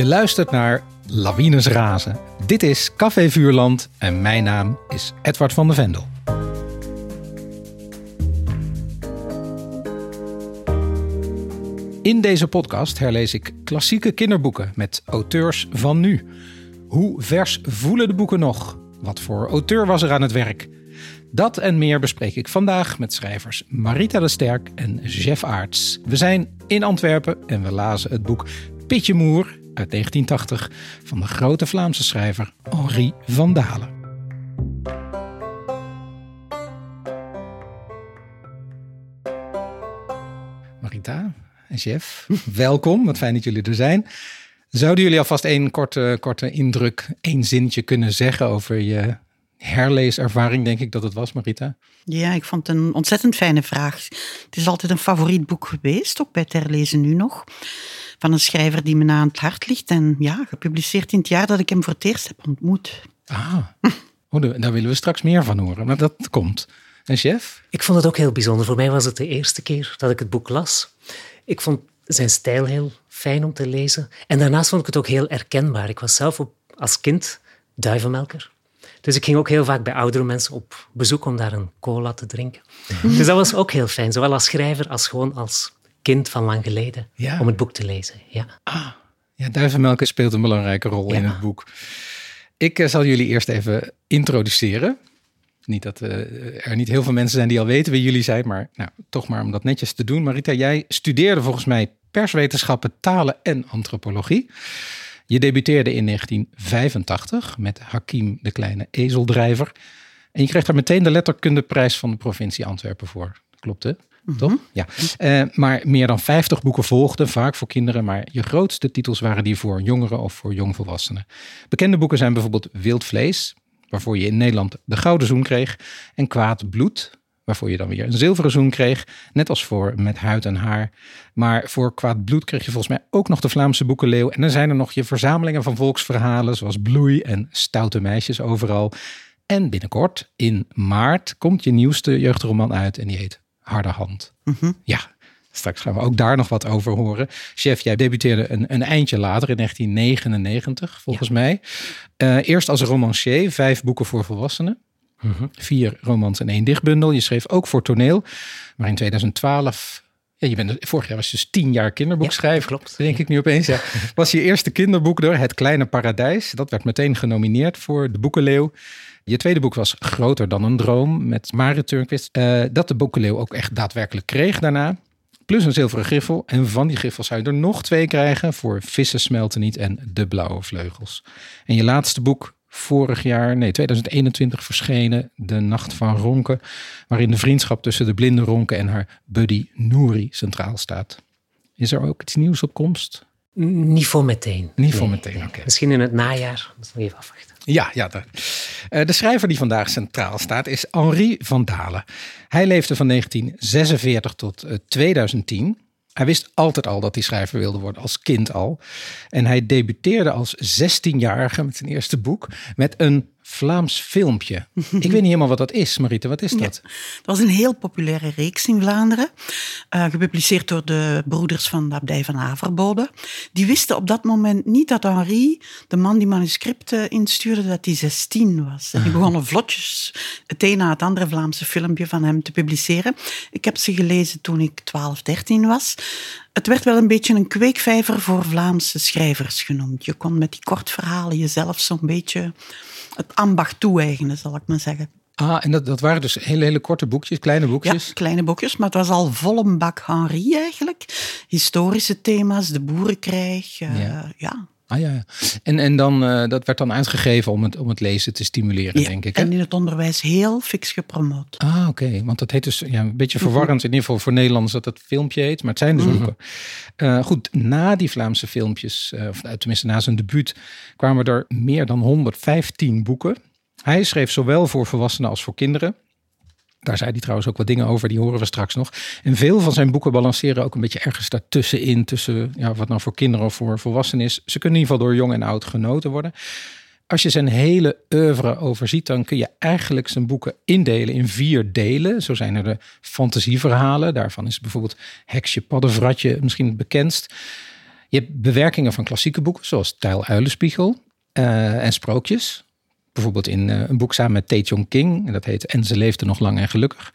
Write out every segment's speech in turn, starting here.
Je luistert naar Lawines Razen. Dit is Café Vuurland en mijn naam is Edward van de Vendel. In deze podcast herlees ik klassieke kinderboeken met auteurs van nu. Hoe vers voelen de boeken nog? Wat voor auteur was er aan het werk? Dat en meer bespreek ik vandaag met schrijvers Marita de Sterk en Jeff Aarts. We zijn in Antwerpen en we lazen het boek Pitje Moer uit 1980 van de grote Vlaamse schrijver Henri van Dalen. Marita en Jeff, welkom. Wat fijn dat jullie er zijn. Zouden jullie alvast één korte, korte indruk, één zinnetje kunnen zeggen over je herleeservaring, denk ik dat het was, Marita? Ja, ik vond het een ontzettend fijne vraag. Het is altijd een favoriet boek geweest, ook bij het herlezen nu nog. Van een schrijver die me aan het hart ligt. En ja, gepubliceerd in het jaar dat ik hem voor het eerst heb ontmoet. Ah, oh, daar willen we straks meer van horen. Maar dat komt. En chef? Ik vond het ook heel bijzonder. Voor mij was het de eerste keer dat ik het boek las. Ik vond zijn stijl heel fijn om te lezen. En daarnaast vond ik het ook heel herkenbaar. Ik was zelf op, als kind duivenmelker. Dus ik ging ook heel vaak bij oudere mensen op bezoek om daar een cola te drinken. Dus dat was ook heel fijn, zowel als schrijver als gewoon als kind van lang geleden, om het boek te lezen. Ja. Ah, ja, duivenmelken speelt een belangrijke rol in het boek. Ik eh, zal jullie eerst even introduceren. Niet dat uh, er niet heel veel mensen zijn die al weten wie jullie zijn, maar nou, toch maar om dat netjes te doen. Marita, jij studeerde volgens mij perswetenschappen, talen en antropologie. Je debuteerde in 1985 met Hakim de Kleine Ezeldrijver. En je kreeg daar meteen de letterkundeprijs van de provincie Antwerpen voor. Klopt hè? Mhm. Toch? Ja. Uh, maar meer dan 50 boeken volgden, vaak voor kinderen. Maar je grootste titels waren die voor jongeren of voor jongvolwassenen. Bekende boeken zijn bijvoorbeeld Wild Vlees, waarvoor je in Nederland de Gouden Zoen kreeg. En Kwaad Bloed, waarvoor je dan weer een zilveren zoen kreeg. Net als voor Met Huid en Haar. Maar voor Kwaad Bloed kreeg je volgens mij ook nog de Vlaamse Boekenleeuw. En dan zijn er nog je verzamelingen van volksverhalen, zoals Bloei en Stoute Meisjes overal. En binnenkort, in maart, komt je nieuwste jeugdroman uit en die heet Harde Hand. Mhm. Ja, Straks gaan we ook daar nog wat over horen. Chef, jij debuteerde een, een eindje later in 1999, volgens mij. Uh, eerst als romancier, vijf boeken voor volwassenen. Mhm. Vier romans en één dichtbundel. Je schreef ook voor toneel. Maar in 2012 ja, je bent, vorig jaar was je dus tien jaar kinderboekschrijver. Ja, klopt. Denk ik nu opeens. Ja. Was je eerste kinderboek door Het Kleine Paradijs. Dat werd meteen genomineerd voor de Boekenleeuw. Je tweede boek was Groter dan een Droom met Marit Turnquist. Uh, dat de Boekenleeuw ook echt daadwerkelijk kreeg daarna. Plus een zilveren griffel. En van die griffels zou je er nog twee krijgen voor Vissen smelten niet en De Blauwe Vleugels. En je laatste boek, vorig jaar, nee 2021 verschenen, De Nacht van Ronken, waarin de vriendschap tussen de blinde Ronken en haar buddy Nouri centraal staat. Is er ook iets nieuws op komst? Niet voor meteen. Niet voor meteen, oké. Misschien in het najaar, dat nog even afwachten. Ja, ja. De, uh, de schrijver die vandaag centraal staat is Henri van Dalen. Hij leefde van 1946 tot uh, eh, 2010. Hij wist altijd al dat hij schrijver wilde worden, als kind al. En hij debuteerde als 16-jarige met zijn eerste boek met een Vlaams filmpje. Ik weet niet helemaal wat dat is, Marite. Wat is dat? Het was een heel populaire reeks in Vlaanderen. Uh, gepubliceerd door de broeders van de abdij van Averbode. Die wisten op dat moment niet dat Henri, de man die manuscripten instuurde, dat hij 16 was. En die begonnen vlotjes het een na het andere Vlaamse filmpje van hem te publiceren. Ik heb ze gelezen toen ik 12, 13 was. Het werd wel een beetje een kweekvijver voor Vlaamse schrijvers genoemd. Je kon met die kortverhalen jezelf zo'n beetje het ambacht toe-eigenen, zal ik maar zeggen. Ah, en dat, dat waren dus hele, hele korte boekjes, kleine boekjes? Ja, kleine boekjes, maar het was al vol een bak Henri eigenlijk. Historische thema's, de boerenkrijg, uh, ja. ja. Ah ja, en, en dan, uh, dat werd dan uitgegeven om het, om het lezen te stimuleren, denk ik. Hè? En in het onderwijs heel fix gepromoot. Ah, oké. Want dat heet dus ja, een beetje verwarrend, in ieder geval voor Nederlanders, dat het filmpje heet. Maar het zijn dus mhm. boeken. Uh, goed, na die Vlaamse filmpjes, uh, of tenminste na zijn debuut, kwamen er meer dan 115 boeken. Hij schreef zowel voor volwassenen als voor kinderen. Daar zei hij trouwens ook wat dingen over, die horen we straks nog. En veel van zijn boeken balanceren ook een beetje ergens daartussenin. Tussen ja, wat nou voor kinderen of voor volwassenen is. Ze kunnen in ieder geval door jong en oud genoten worden. Als je zijn hele oeuvre overziet, dan kun je eigenlijk zijn boeken indelen in vier delen. Zo zijn er de fantasieverhalen. Daarvan is bijvoorbeeld Heksje Paddenvratje misschien het bekendst. Je hebt bewerkingen van klassieke boeken, zoals Tijl Uilenspiegel uh, en Sprookjes. Bijvoorbeeld in uh, een boek samen met Tae King, en dat heet En ze leefde nog lang en gelukkig.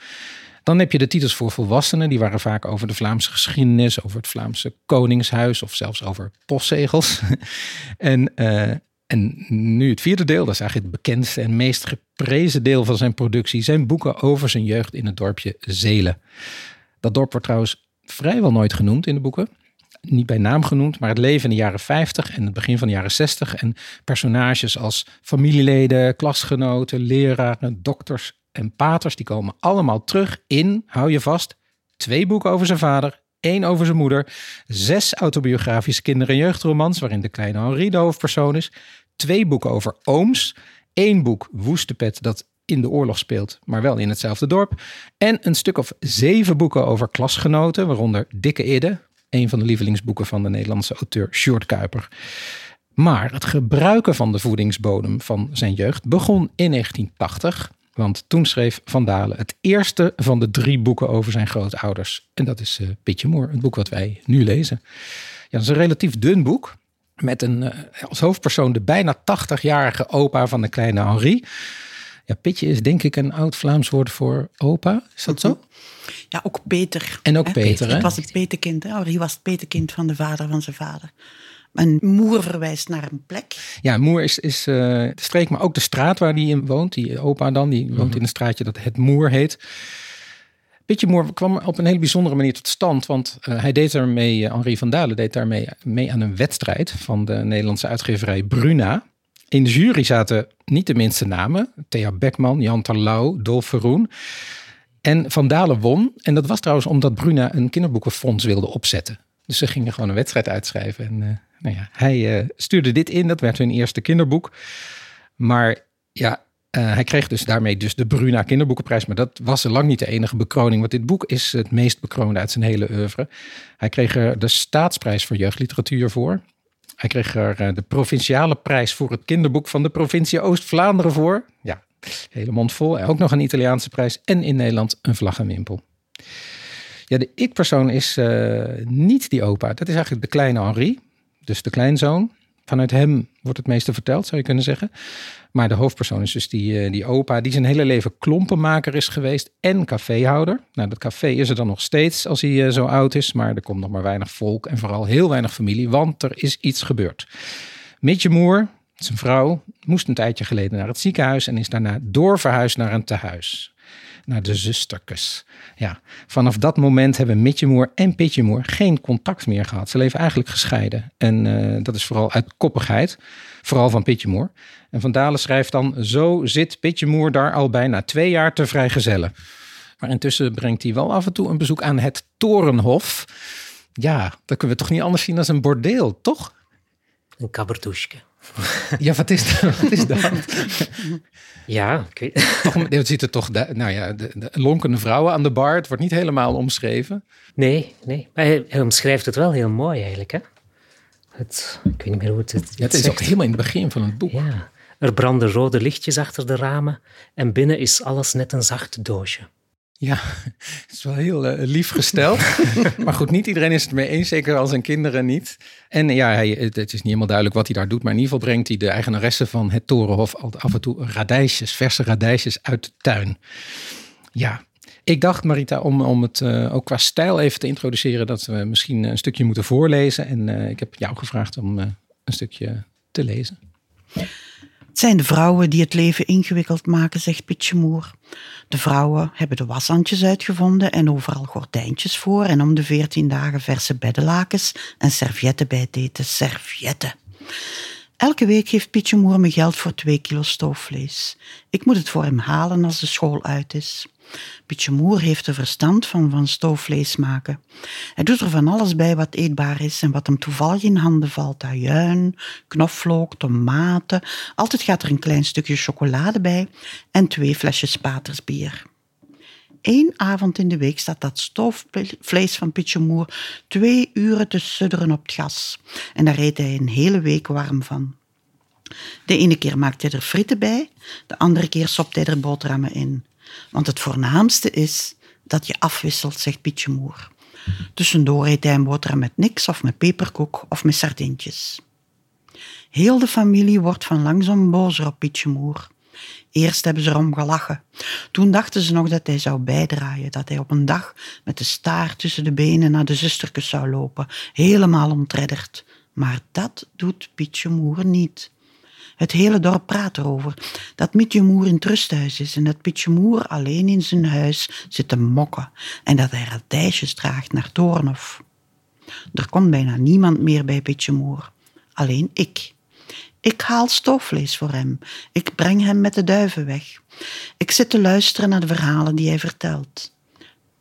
Dan heb je de titels voor volwassenen, die waren vaak over de Vlaamse geschiedenis, over het Vlaamse koningshuis of zelfs over postzegels. en, uh, en nu het vierde deel, dat is eigenlijk het bekendste en meest geprezen deel van zijn productie, zijn boeken over zijn jeugd in het dorpje Zelen. Dat dorp wordt trouwens vrijwel nooit genoemd in de boeken niet bij naam genoemd, maar het leven in de jaren 50 en het begin van de jaren 60. En personages als familieleden, klasgenoten, leraren, dokters en paters, die komen allemaal terug in, hou je vast, twee boeken over zijn vader, één over zijn moeder, zes autobiografische kinder- en jeugdromans, waarin de kleine Henri de hoofdpersoon is, twee boeken over ooms, één boek Woestepet dat in de oorlog speelt, maar wel in hetzelfde dorp. En een stuk of zeven boeken over klasgenoten, waaronder Dikke Idde, een van de lievelingsboeken van de Nederlandse auteur Sjoerd Kuiper. Maar het gebruiken van de voedingsbodem van zijn jeugd begon in 1980. Want toen schreef Van Dalen het eerste van de drie boeken over zijn grootouders. En dat is uh, Pietje Moor, het boek wat wij nu lezen. Ja, dat is een relatief dun boek. Met een, uh, als hoofdpersoon de bijna 80-jarige opa van de kleine Henri. Ja, Pitje is denk ik een oud Vlaams woord voor opa. Is dat zo? Ja, ook Peter. En ook Peter, hè? Het was het petekind. Hè? Henri was het petekind van de vader van zijn vader. En Moer verwijst naar een plek. Ja, Moer is, is uh, de streek, maar ook de straat waar hij in woont. Die opa dan, die woont in een straatje dat het Moer heet. Pitje Moer kwam op een hele bijzondere manier tot stand. Want uh, hij deed daarmee, uh, Henri van Dalen deed daarmee mee aan een wedstrijd van de Nederlandse uitgeverij Bruna. In de jury zaten niet de minste namen. Thea Beckman, Jan Terlouw, Dolf Verroen. En Van Dalen won. En dat was trouwens omdat Bruna een kinderboekenfonds wilde opzetten. Dus ze gingen gewoon een wedstrijd uitschrijven. En uh, nou ja, hij uh, stuurde dit in. Dat werd hun eerste kinderboek. Maar ja, uh, hij kreeg dus daarmee dus de Bruna Kinderboekenprijs. Maar dat was lang niet de enige bekroning. Want dit boek is het meest bekroonde uit zijn hele oeuvre. Hij kreeg er de Staatsprijs voor Jeugdliteratuur voor. Hij kreeg er de provinciale prijs voor het kinderboek van de provincie Oost-Vlaanderen voor. Ja, hele mond vol. Ook nog een Italiaanse prijs en in Nederland een vlag en wimpel. Ja, de ik-persoon is uh, niet die opa. Dat is eigenlijk de kleine Henri, dus de kleinzoon. Vanuit hem wordt het meeste verteld, zou je kunnen zeggen. Maar de hoofdpersoon is dus die, uh, die opa, die zijn hele leven klompenmaker is geweest en caféhouder. Nou, dat café is er dan nog steeds als hij uh, zo oud is, maar er komt nog maar weinig volk en vooral heel weinig familie, want er is iets gebeurd. Mitje Moer, zijn vrouw, moest een tijdje geleden naar het ziekenhuis en is daarna doorverhuisd naar een tehuis naar de zusterkes. Ja, vanaf dat moment hebben Mitje Moer en Pitje Moer geen contact meer gehad. Ze leven eigenlijk gescheiden. En uh, dat is vooral uit koppigheid, vooral van Pitje Moer. En Van Dalen schrijft dan, zo zit Pitje Moer daar al bijna twee jaar te vrijgezellen. Maar intussen brengt hij wel af en toe een bezoek aan het Torenhof. Ja, dat kunnen we toch niet anders zien dan een bordeel, toch? Een kabertoesje. Ja, wat is dat? Wat is dat? Ja, ik weet toch, Het ziet er toch, nou ja, de, de, lonkende vrouwen aan de bar. Het wordt niet helemaal omschreven. Nee, nee. Maar hij, hij omschrijft het wel heel mooi eigenlijk, hè? Het, ik weet niet meer hoe het... Het, ja, het is ook helemaal in het begin van het boek. Ja. Er branden rode lichtjes achter de ramen en binnen is alles net een zacht doosje. Ja, het is wel heel uh, lief gesteld. maar goed, niet iedereen is het mee eens, zeker al zijn kinderen niet. En ja, hij, het is niet helemaal duidelijk wat hij daar doet. Maar in ieder geval brengt hij de eigenaresse van het Torenhof af en toe radijsjes, verse radijsjes uit de tuin. Ja, ik dacht, Marita, om, om het uh, ook qua stijl even te introduceren, dat we misschien een stukje moeten voorlezen. En uh, ik heb jou gevraagd om een stukje te lezen. Het zijn de vrouwen die het leven ingewikkeld maken, zegt Pietje Moer. De vrouwen hebben de washandjes uitgevonden en overal gordijntjes voor en om de veertien dagen verse beddenlakens en servietten bij het eten. Servietten. Elke week geeft Pietje Moer me geld voor twee kilo stoofvlees. Ik moet het voor hem halen als de school uit is. Pietje Moer heeft er verstand van van stoofvlees maken. Hij doet er van alles bij wat eetbaar is en wat hem toevallig in handen valt. Ajuin, knoflook, tomaten. Altijd gaat er een klein stukje chocolade bij en twee flesjes patersbier. Eén avond in de week staat dat stoofvlees van Pietje Moer twee uren te sudderen op het gas. En daar eet hij een hele week warm van. De ene keer maakt hij er frieten bij, de andere keer sopt hij er boterhammen in. Want het voornaamste is dat je afwisselt, zegt Pietje Moer. Tussendoor eet hij een boterham met niks of met peperkoek of met sardientjes. Heel de familie wordt van langzaam bozer op Pietje Moer. Eerst hebben ze erom gelachen. Toen dachten ze nog dat hij zou bijdraaien, dat hij op een dag met de staart tussen de benen naar de zusterkes zou lopen, helemaal ontredderd. Maar dat doet Pietje Moer niet. Het hele dorp praat erover. Dat Mietje Moer in het rusthuis is en dat Pietje Moer alleen in zijn huis zit te mokken en dat hij radijsjes draagt naar Toornhof. Er komt bijna niemand meer bij Pietje Moer. Alleen ik. Ik haal stoofvlees voor hem. Ik breng hem met de duiven weg. Ik zit te luisteren naar de verhalen die hij vertelt.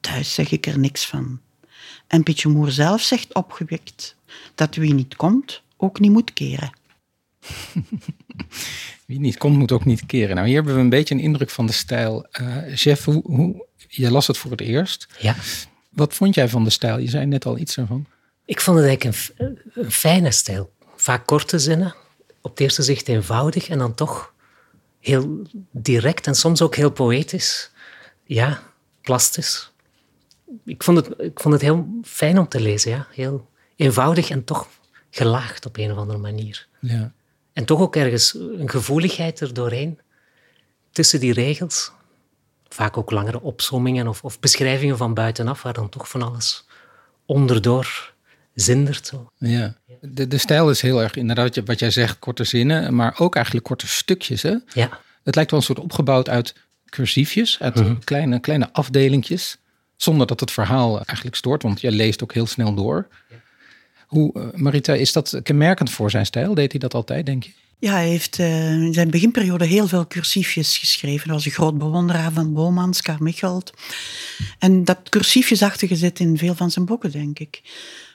Thuis zeg ik er niks van. En Pietje Moer zelf zegt opgewekt dat wie niet komt, ook niet moet keren. Wie niet komt, moet ook niet keren. Nou, hier hebben we een beetje een indruk van de stijl. Uh, Jeff, hoe, las het voor het eerst. Ja. Wat vond jij van de stijl? Je zei net al iets ervan. Ik vond het eigenlijk een, een fijne stijl. Vaak korte zinnen, op het eerste zicht eenvoudig en dan toch heel direct en soms ook heel poëtisch. Ja, plastisch. Ik vond het, ik vond het heel fijn om te lezen, ja. Heel eenvoudig en toch gelaagd op een of andere manier. Ja. En toch ook ergens een gevoeligheid er doorheen. Tussen die regels. Vaak ook langere opsommingen of, of beschrijvingen van buitenaf, waar dan toch van alles onderdoor zindert. Zo. Ja, de, de stijl is heel erg inderdaad wat jij zegt, korte zinnen, maar ook eigenlijk korte stukjes. Hè? Ja. Het lijkt wel een soort opgebouwd uit cursiefjes, uit mhm. kleine, kleine afdelingjes, zonder dat het verhaal eigenlijk stoort, want je leest ook heel snel door. Uh, Marita, is dat kenmerkend voor zijn stijl? Deed hij dat altijd, denk je? Ja, hij heeft uh, in zijn beginperiode heel veel cursiefjes geschreven. Hij was een groot bewonderaar van Bomans, Carmichelt. En dat cursiefjesachtige zit in veel van zijn boeken, denk ik.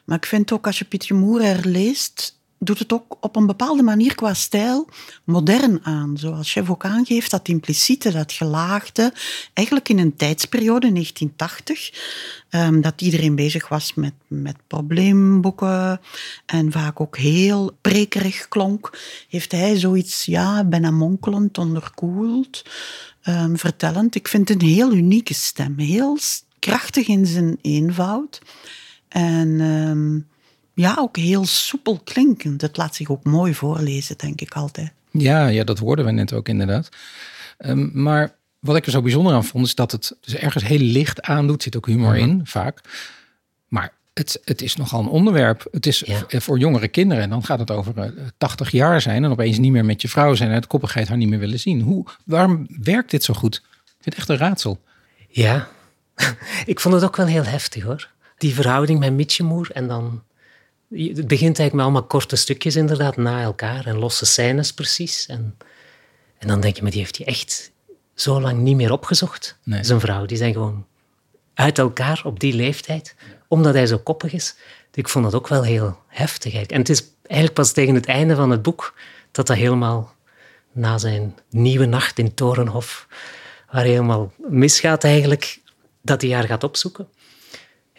Maar ik vind ook als je Pietje Moer leest, doet het ook op een bepaalde manier qua stijl modern aan. Zoals chef ook aangeeft, dat impliciete, dat gelaagde. Eigenlijk in een tijdsperiode, 1980, um, dat iedereen bezig was met, met probleemboeken en vaak ook heel prekerig klonk, heeft hij zoiets, ja, bijna monkelend, onderkoeld, um, vertellend. Ik vind een heel unieke stem, heel krachtig in zijn eenvoud. En um, ja, ook heel soepel klinkend. Het laat zich ook mooi voorlezen, denk ik altijd. Ja, ja dat hoorden we net ook inderdaad. Um, maar wat ik er zo bijzonder aan vond, is dat het dus ergens heel licht aandoet. zit ook humor in, vaak. Maar het, het is nogal een onderwerp. Het is voor jongere kinderen. En dan gaat het over uh, eh, 80 jaar zijn en opeens niet meer met je vrouw zijn en het koppigheid haar niet meer willen zien. Hoe, waarom werkt dit zo goed? Ik vind het echt een raadsel. Ja, ik vond het ook wel heel heftig hoor die verhouding met Mitjemoer en dan... Het begint eigenlijk met allemaal korte stukjes inderdaad, na elkaar en losse scènes precies. En, en dan denk je, maar die heeft hij echt zo lang niet meer opgezocht, zijn vrouw. Die zijn gewoon uit elkaar op die leeftijd, omdat hij zo koppig is. Ik vond dat ook wel heel heftig. Eigenlijk. En het is eigenlijk pas tegen het einde van het boek dat dat helemaal na zijn nieuwe nacht in Torenhof, waar hij helemaal misgaat eigenlijk, dat hij haar gaat opzoeken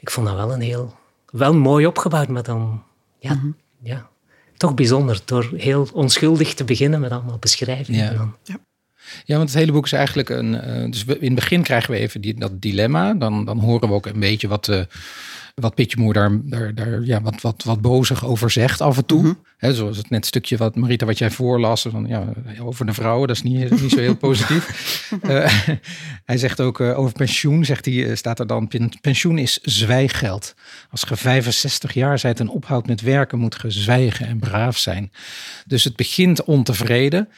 ik vond dat wel een heel, wel mooi opgebouwd, maar dan, ja, mhm. ja, toch bijzonder. Door heel onschuldig te beginnen met allemaal beschrijvingen. Ja. Dan, ja. Ja, want het hele boek is eigenlijk een. Uh, dus in het begin krijgen we even die, dat dilemma. Dan, dan horen we ook een beetje wat, uh, wat Pitjemoer daar, daar, daar ja, wat, wat, wat bozig over zegt af en toe. Mm zoals het net stukje wat Marita, wat jij voorlas, van, ja, over de vrouwen, dat is niet, niet zo heel positief. uh, hij zegt ook over pensioen, zegt hij, staat er dan, pensioen is zwijggeld. Als je 65 jaar zijt en ophoudt met werken, moet je zwijgen en braaf zijn. Dus het begint ontevreden.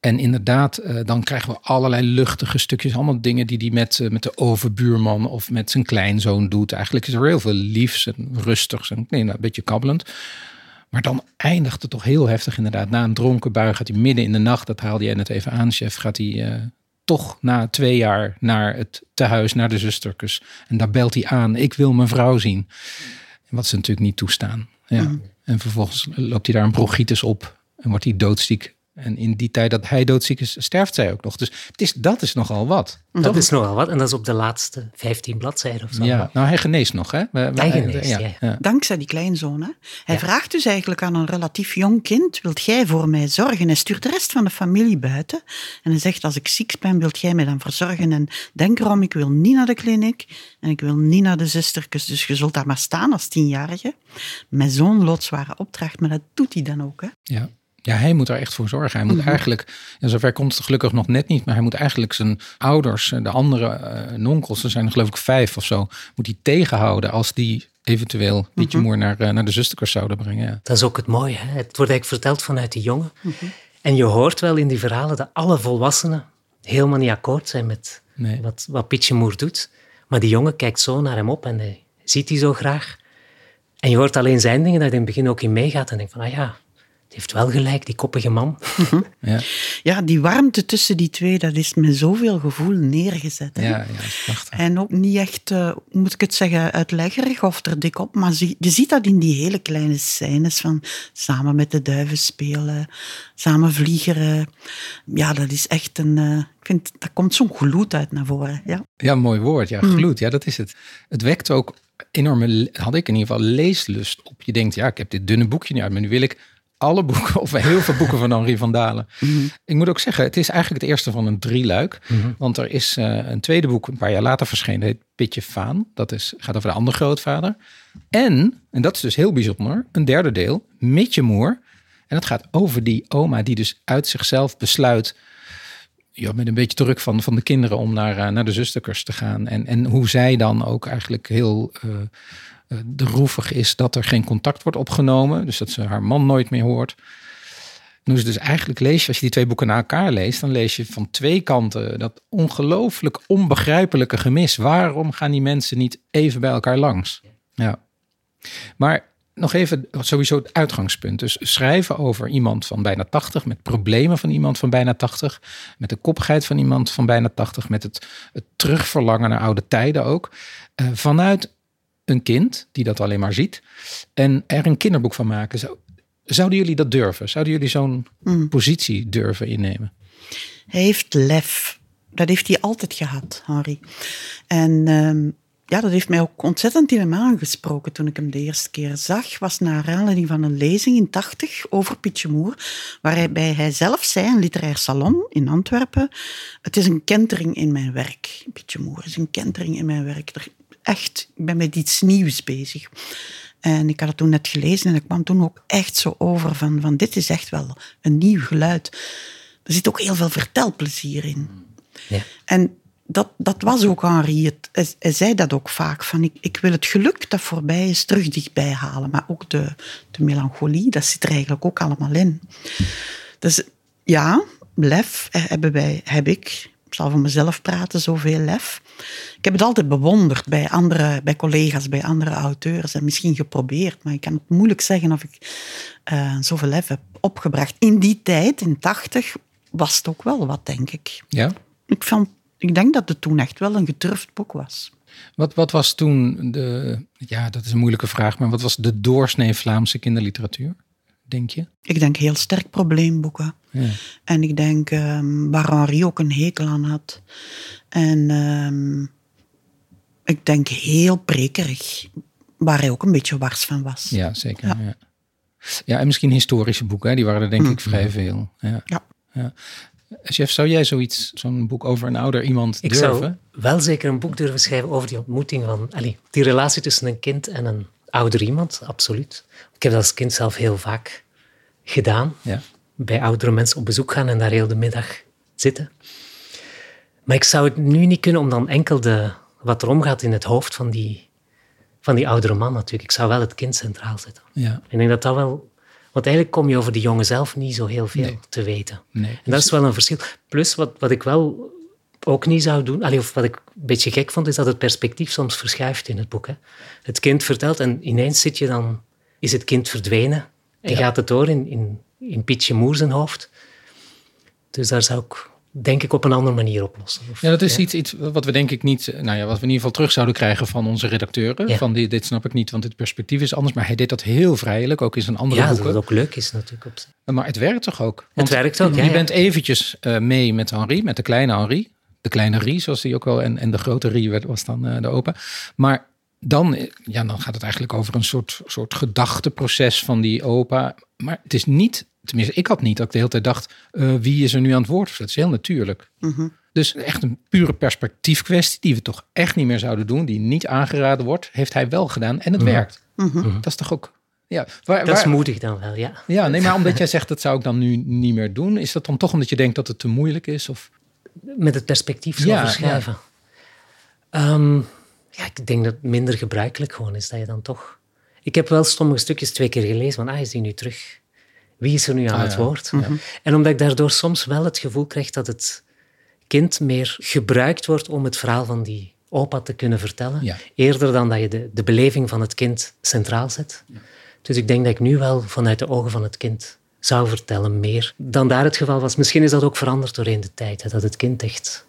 En inderdaad, dan krijgen we allerlei luchtige stukjes. Allemaal dingen die hij met, met de overbuurman of met zijn kleinzoon doet. Eigenlijk is er heel veel liefs en rustigs en nee, nou, een beetje kabbelend. Maar dan eindigt het toch heel heftig inderdaad. Na een dronken bui gaat hij midden in de nacht, dat haalde jij net even aan, chef, gaat hij uh, toch na twee jaar naar het tehuis, naar de zusterkes. En daar belt hij aan, ik wil mijn vrouw zien. Wat ze natuurlijk niet toestaan. Ja. Mm. En vervolgens loopt hij daar een bronchitis op en wordt hij doodsziek En in die tijd dat hij doodziek is, sterft zij ook nog. Dus het is, dat is nogal wat. Dat is nogal wat. En dat is op de laatste 15 bladzijden of zo. Ja, nou hij geneest nog, hè? We, hij geneest, ja. ja. Dankzij die kleinzoon, hè? Hij vraagt dus eigenlijk aan een relatief jong kind, wilt jij voor mij zorgen? Hij stuurt de rest van de familie buiten. En hij zegt, als ik ziek ben, wilt jij mij dan verzorgen? En denk erom, ik wil niet naar de kliniek en ik wil niet naar de zustertjes. Dus je zult daar maar staan als tienjarige. Met zo'n loodzware opdracht, maar dat doet hij dan ook, hè? Ja. Ja, hij moet er echt voor zorgen. Hij moet mhm. eigenlijk, ja, zover komt het gelukkig nog net niet, maar hij moet eigenlijk zijn ouders, de andere uh, nonkels, er zijn er geloof ik vijf of zo, moet hij tegenhouden als die eventueel Pietje mhm. Moer naar, uh, naar de zusterkers zouden brengen. Ja. Dat is ook het mooie. Hè? Het wordt eigenlijk verteld vanuit de jongen. Mhm. En je hoort wel in die verhalen dat alle volwassenen helemaal niet akkoord zijn met wat, wat Pietje Moer doet. Maar die jongen kijkt zo naar hem op en hij ziet hij zo graag. En je hoort alleen zijn dingen dat hij in het begin ook in meegaat en denkt van, ah ja, heeft wel gelijk, die koppige man. Mhm. ja. ja, die warmte tussen die twee, dat is met zoveel gevoel neergezet. Hè? Ja, ja, En ook niet echt, uh, moet ik het zeggen, uitleggerig of er dik op, maar je ziet dat in die hele kleine scènes van samen met de duiven spelen, samen vliegeren. Ja, dat is echt een... Uh, ik vind, daar komt zo'n gloed uit naar voren. Ja, ja mooi woord. Ja, mhm. gloed. Ja, dat is het. Het wekt ook enorme, had ik in ieder geval, leeslust op. Je denkt, ja, ik heb dit dunne boekje niet uit, maar nu wil ik alle boeken, of heel veel boeken van Henri van Dalen. Mhm. Ik moet ook zeggen, het is eigenlijk het eerste van een drieluik. Mm Want er is uh, een tweede boek, een paar jaar later verschenen, heet Pitje Faan. Dat is, gaat over de andere grootvader. En, en dat is dus heel bijzonder, een derde deel, Mitje Moer. En dat gaat over die oma die dus uit zichzelf besluit ja, met een beetje druk van, van de kinderen om naar, uh, naar de zusterkers te gaan. En, en hoe zij dan ook eigenlijk heel uh, uh, droevig is dat er geen contact wordt opgenomen. Dus dat ze haar man nooit meer hoort. Nu is dus eigenlijk lees je, als je die twee boeken na elkaar leest, dan lees je van twee kanten dat ongelooflijk onbegrijpelijke gemis. Waarom gaan die mensen niet even bij elkaar langs? Ja. Maar nog even sowieso het uitgangspunt. Dus schrijven over iemand van bijna 80, met problemen van iemand van bijna 80, met de koppigheid van iemand van bijna 80, met het, het terugverlangen naar oude tijden ook. Uh, vanuit een kind die dat alleen maar ziet en er een kinderboek van maken. Zou, zouden jullie dat durven? Zouden jullie zo'n hmm. positie durven innemen? Hij heeft lef. Dat heeft hij altijd gehad, Harry. En ehm, ja, dat heeft mij ook ontzettend in hem aangesproken toen ik hem de eerste keer zag. Was naar aanleiding van een lezing in 80 over Pietje Moer, waarbij hij zelf zei, een literair salon in Antwerpen, het is een kentering in mijn werk. Pietje Moer is een kentering in mijn werk echt, ik ben met iets nieuws bezig. En ik had het toen net gelezen en ik kwam toen ook echt zo over van, van dit is echt wel een nieuw geluid. Er zit ook heel veel vertelplezier in. Ja. En dat, dat was ook Henri. Het, hij, zei dat ook vaak. Van ik, ik wil het geluk dat voorbij is terug dichtbij halen. Maar ook de, de melancholie, dat zit er eigenlijk ook allemaal in. Dus ja, lef hebben wij, heb ik ik zal voor mezelf praten, zoveel lef. Ik heb het altijd bewonderd bij, andere, bij collega's, bij andere auteurs en misschien geprobeerd, maar ik kan het moeilijk zeggen of ik uh, zoveel lef heb opgebracht. In die tijd, in 80, was het ook wel wat, denk ik. Ja? Ik, vond, ik denk dat het toen echt wel een gedurfd boek was. Wat, wat was toen de, ja, dat is een moeilijke vraag, maar wat was de doorsnee Vlaamse kinderliteratuur? Denk je? Ik denk heel sterk probleemboeken. Ja. En ik denk um, waar Henri ook een hekel aan had. En um, ik denk heel prekerig, waar hij ook een beetje wars van was. Ja, zeker. Ja, ja. ja en misschien historische boeken, die waren er denk ik mm. vrij veel. Ja. ja. ja. Chef, zou jij zoiets, zo'n boek over een ouder iemand ik durven? Ik zou wel zeker een boek durven schrijven over die ontmoeting van, allee, die relatie tussen een kind en een ouder iemand, absoluut. Ik heb dat als kind zelf heel vaak gedaan. Ja. Bij oudere mensen op bezoek gaan en daar heel de middag zitten. Maar ik zou het nu niet kunnen om dan enkel de, wat er omgaat in het hoofd van die, van die oudere man natuurlijk. Ik zou wel het kind centraal zetten. Ja. Ik denk dat dat wel... Want eigenlijk kom je over die jongen zelf niet zo heel veel te weten. Nee. En dat is wel een verschil. Plus, wat, wat ik wel ook niet zou doen, allee, of wat ik een beetje gek vond, is dat het perspectief soms verschuift in het boek. Hè. Het kind vertelt en ineens zit je dan, is het kind verdwenen en gaat het door in, in, in Pietje Moer zijn hoofd. Dus daar zou ik denk ik op een andere manier oplossen. ja, dat is Iets, iets wat we denk ik niet, nou ja, wat we in ieder geval terug zouden krijgen van onze redacteuren. Van dit, dit snap ik niet, want dit perspectief is anders. Maar hij deed dat heel vrijelijk, ook in zijn andere ja, boeken. Ja, dat ook leuk is natuurlijk. Op maar het werkt toch ook? Want het werkt ook, Je bent eventjes uh, mee met Henri, met de kleine Henri. De kleine Rie, zoals die ook wel, en, en de grote Rie was dan uh, de opa. Maar dan, ja, dan gaat het eigenlijk over een soort, soort gedachteproces van die opa. Maar het is niet, tenminste, ik had niet dat ik de hele tijd dacht: uh, wie is er nu aan het woord? Dat is heel natuurlijk. Mhm. Dus echt een pure perspectiefkwestie die we toch echt niet meer zouden doen, die niet aangeraden wordt, heeft hij wel gedaan en het Mhm. werkt. Mhm. Dat is toch ook. Ja, waar, dat is waar- moedig dan wel, ja. ja, nee, maar omdat jij zegt dat zou ik dan nu niet meer doen, is dat dan toch omdat je denkt dat het te moeilijk is? Of? Met het perspectief zo Ja, verschuiven. Ehm, ja, ik denk dat het minder gebruikelijk gewoon is dat je dan toch. Ik heb wel sommige stukjes twee keer gelezen van, ah, is die nu terug? Wie is er nu aan Ah, het ja. woord? En omdat ik daardoor soms wel het gevoel krijg dat het kind meer gebruikt wordt om het verhaal van die opa te kunnen vertellen, Ja. eerder dan dat je de, de beleving van het kind centraal zet. Dus ik denk dat ik nu wel vanuit de ogen van het kind zou vertellen, meer dan daar het geval was. Misschien is dat ook veranderd doorheen de tijd, hè, dat het kind echt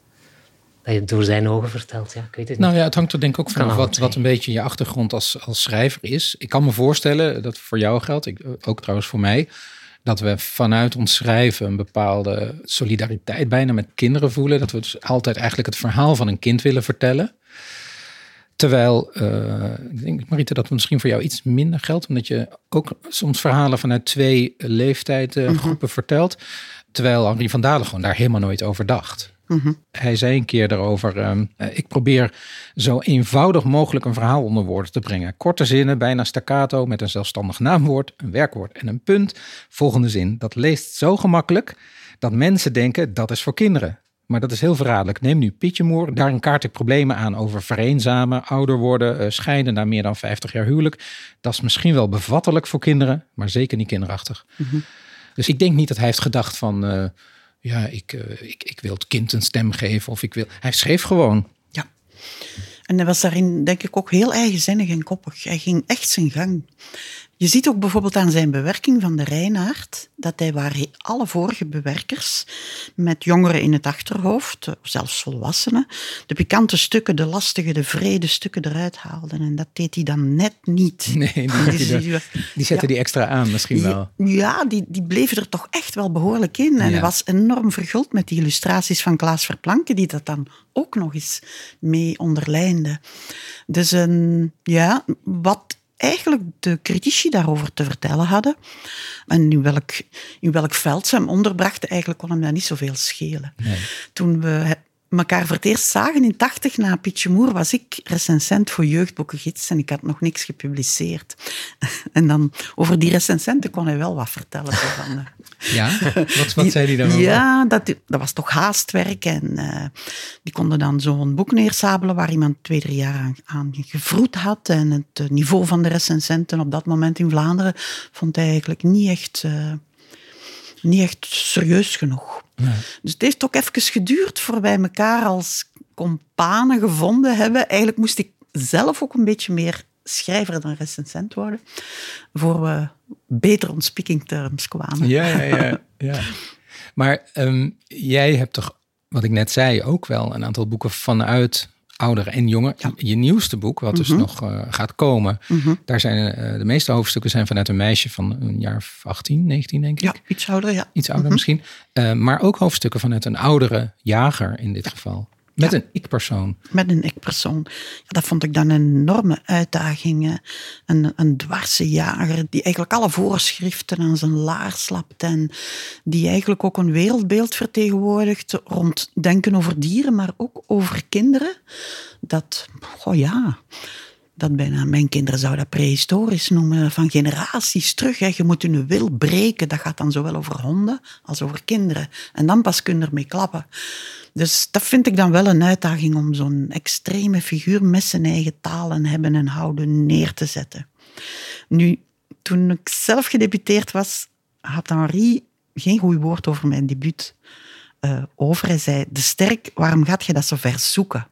dat je het door zijn ogen vertelt. Ja, ik weet het niet. Nou ja, het hangt er denk ik ook vanaf wat, wat een beetje je achtergrond als, als schrijver is. Ik kan me voorstellen dat voor jou geldt, ik, ook trouwens voor mij, dat we vanuit ons schrijven een bepaalde solidariteit bijna met kinderen voelen. Dat we dus altijd eigenlijk het verhaal van een kind willen vertellen. Terwijl, eh, ik denk Marita, dat het misschien voor jou iets minder geldt, omdat je ook soms verhalen vanuit twee leeftijdsgroepen vertelt. Terwijl Henri van Dalen gewoon daar helemaal nooit over dacht. Hij zei een keer daarover: ehm, eh, Ik probeer zo eenvoudig mogelijk een verhaal onder woorden te brengen. Korte zinnen, bijna staccato, met een zelfstandig naamwoord, een werkwoord en een punt. Volgende zin: Dat leest zo gemakkelijk dat mensen denken dat is voor kinderen. Maar dat is heel verraderlijk. Neem nu Pietje Moer. Daarin kaart ik problemen aan over vereenzamen, ouder worden, eh, scheiden na meer dan 50 jaar huwelijk. Dat is misschien wel bevattelijk voor kinderen, maar zeker niet kinderachtig. Dus ik denk niet dat hij heeft gedacht van, eh, ja, ik, eh, ik, ik wil het kind een stem geven of ik wil. Hij schreef gewoon. Ja. En hij was daarin, denk ik, ook heel eigenzinnig en koppig. Hij ging echt zijn gang. Je ziet ook bijvoorbeeld aan zijn bewerking van de Reinaard dat hij waar hij alle vorige bewerkers met jongeren in het achterhoofd, zelfs volwassenen, de pikante stukken, de lastige, de vrede stukken eruit haalde. En dat deed hij dan net niet. Nee, die, Dus die, die- die zette die extra aan misschien wel. ja, die, die bleven er toch echt wel behoorlijk in. En Ja. hij was enorm verguld met die illustraties van Klaas Verplanke, die dat dan ook nog eens mee onderlijnde. Dus een, ja, wat eigenlijk de critici daarover te vertellen hadden, en in welk, in welk veld ze hem onderbrachten, eigenlijk kon hem dat niet zoveel schelen. Toen we elkaar voor het eerst zagen in 80 na Pietje Moer, was ik recensent voor Jeugdboekengids en ik had nog niks gepubliceerd. En dan over die recensenten kon hij wel wat vertellen. van, eh, Ja? Wat, wat zei hij daarover? ja, dat, dat was toch haastwerk. En eh, die konden dan zo'n boek neersabelen waar iemand twee, drie jaar aan, aan gevroed had. En het eh, niveau van de recensenten op dat moment in Vlaanderen vond hij eigenlijk niet echt, niet echt serieus genoeg. Dus het heeft ook even geduurd voor wij elkaar als companen gevonden hebben. Eigenlijk moest ik zelf ook een beetje meer schrijver dan recensent worden, voor we beter on speaking terms kwamen. Ja, ja, ja. ja. Maar ehm, jij hebt toch, wat ik net zei, ook wel een aantal boeken vanuit ouder en jonger. Je nieuwste boek, wat dus nog eh, gaat komen, daar zijn eh, de meeste hoofdstukken zijn vanuit een meisje van een jaar of 18, 19 denk ik. Ja, iets ouder, ja. Iets ouder misschien. Eh, maar ook hoofdstukken vanuit een oudere jager in dit geval. Met een ik-persoon. Met een ik-persoon. Ja, dat vond ik dan een enorme uitdaging. hè. Een, een dwarse jager die eigenlijk alle voorschriften aan zijn laars slapt en die eigenlijk ook een wereldbeeld vertegenwoordigt rond denken over dieren, maar ook over kinderen. Dat, oh ja, dat bijna, mijn kinderen zouden dat prehistorisch noemen, van generaties terug. Hè. Je moet hun wil breken, dat gaat dan zowel over honden als over kinderen. En dan pas kun je ermee klappen. Dus dat vind ik dan wel een uitdaging om zo'n extreme figuur met zijn eigen taal en hebben en houden neer te zetten. Nu, toen ik zelf gedebuteerd was, had Henri geen goed woord over mijn debuut eh, over. Hij zei, de sterk, waarom gaat je dat zo ver zoeken?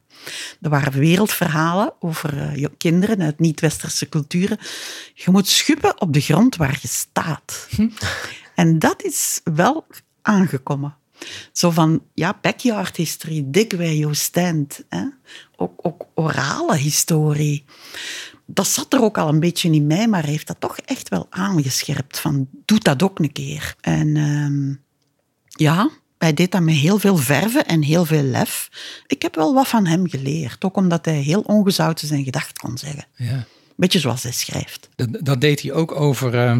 Er waren wereldverhalen over eh, je kinderen uit niet-westerse culturen. Je moet schuppen op de grond waar je staat. En dat is wel aangekomen. Zo van, ja, backyard history, dig where you stand. Hè? Ook, ook orale historie. Dat zat er ook al een beetje in mij, maar heeft dat toch echt wel aangescherpt. Van, doe dat ook een keer. En um, ja, hij deed dat met heel veel verven en heel veel lef. Ik heb wel wat van hem geleerd. Ook omdat hij heel ongezouten zijn gedacht kon zeggen. Ja. Beetje zoals hij schrijft. Dat, dat deed hij ook over... Uh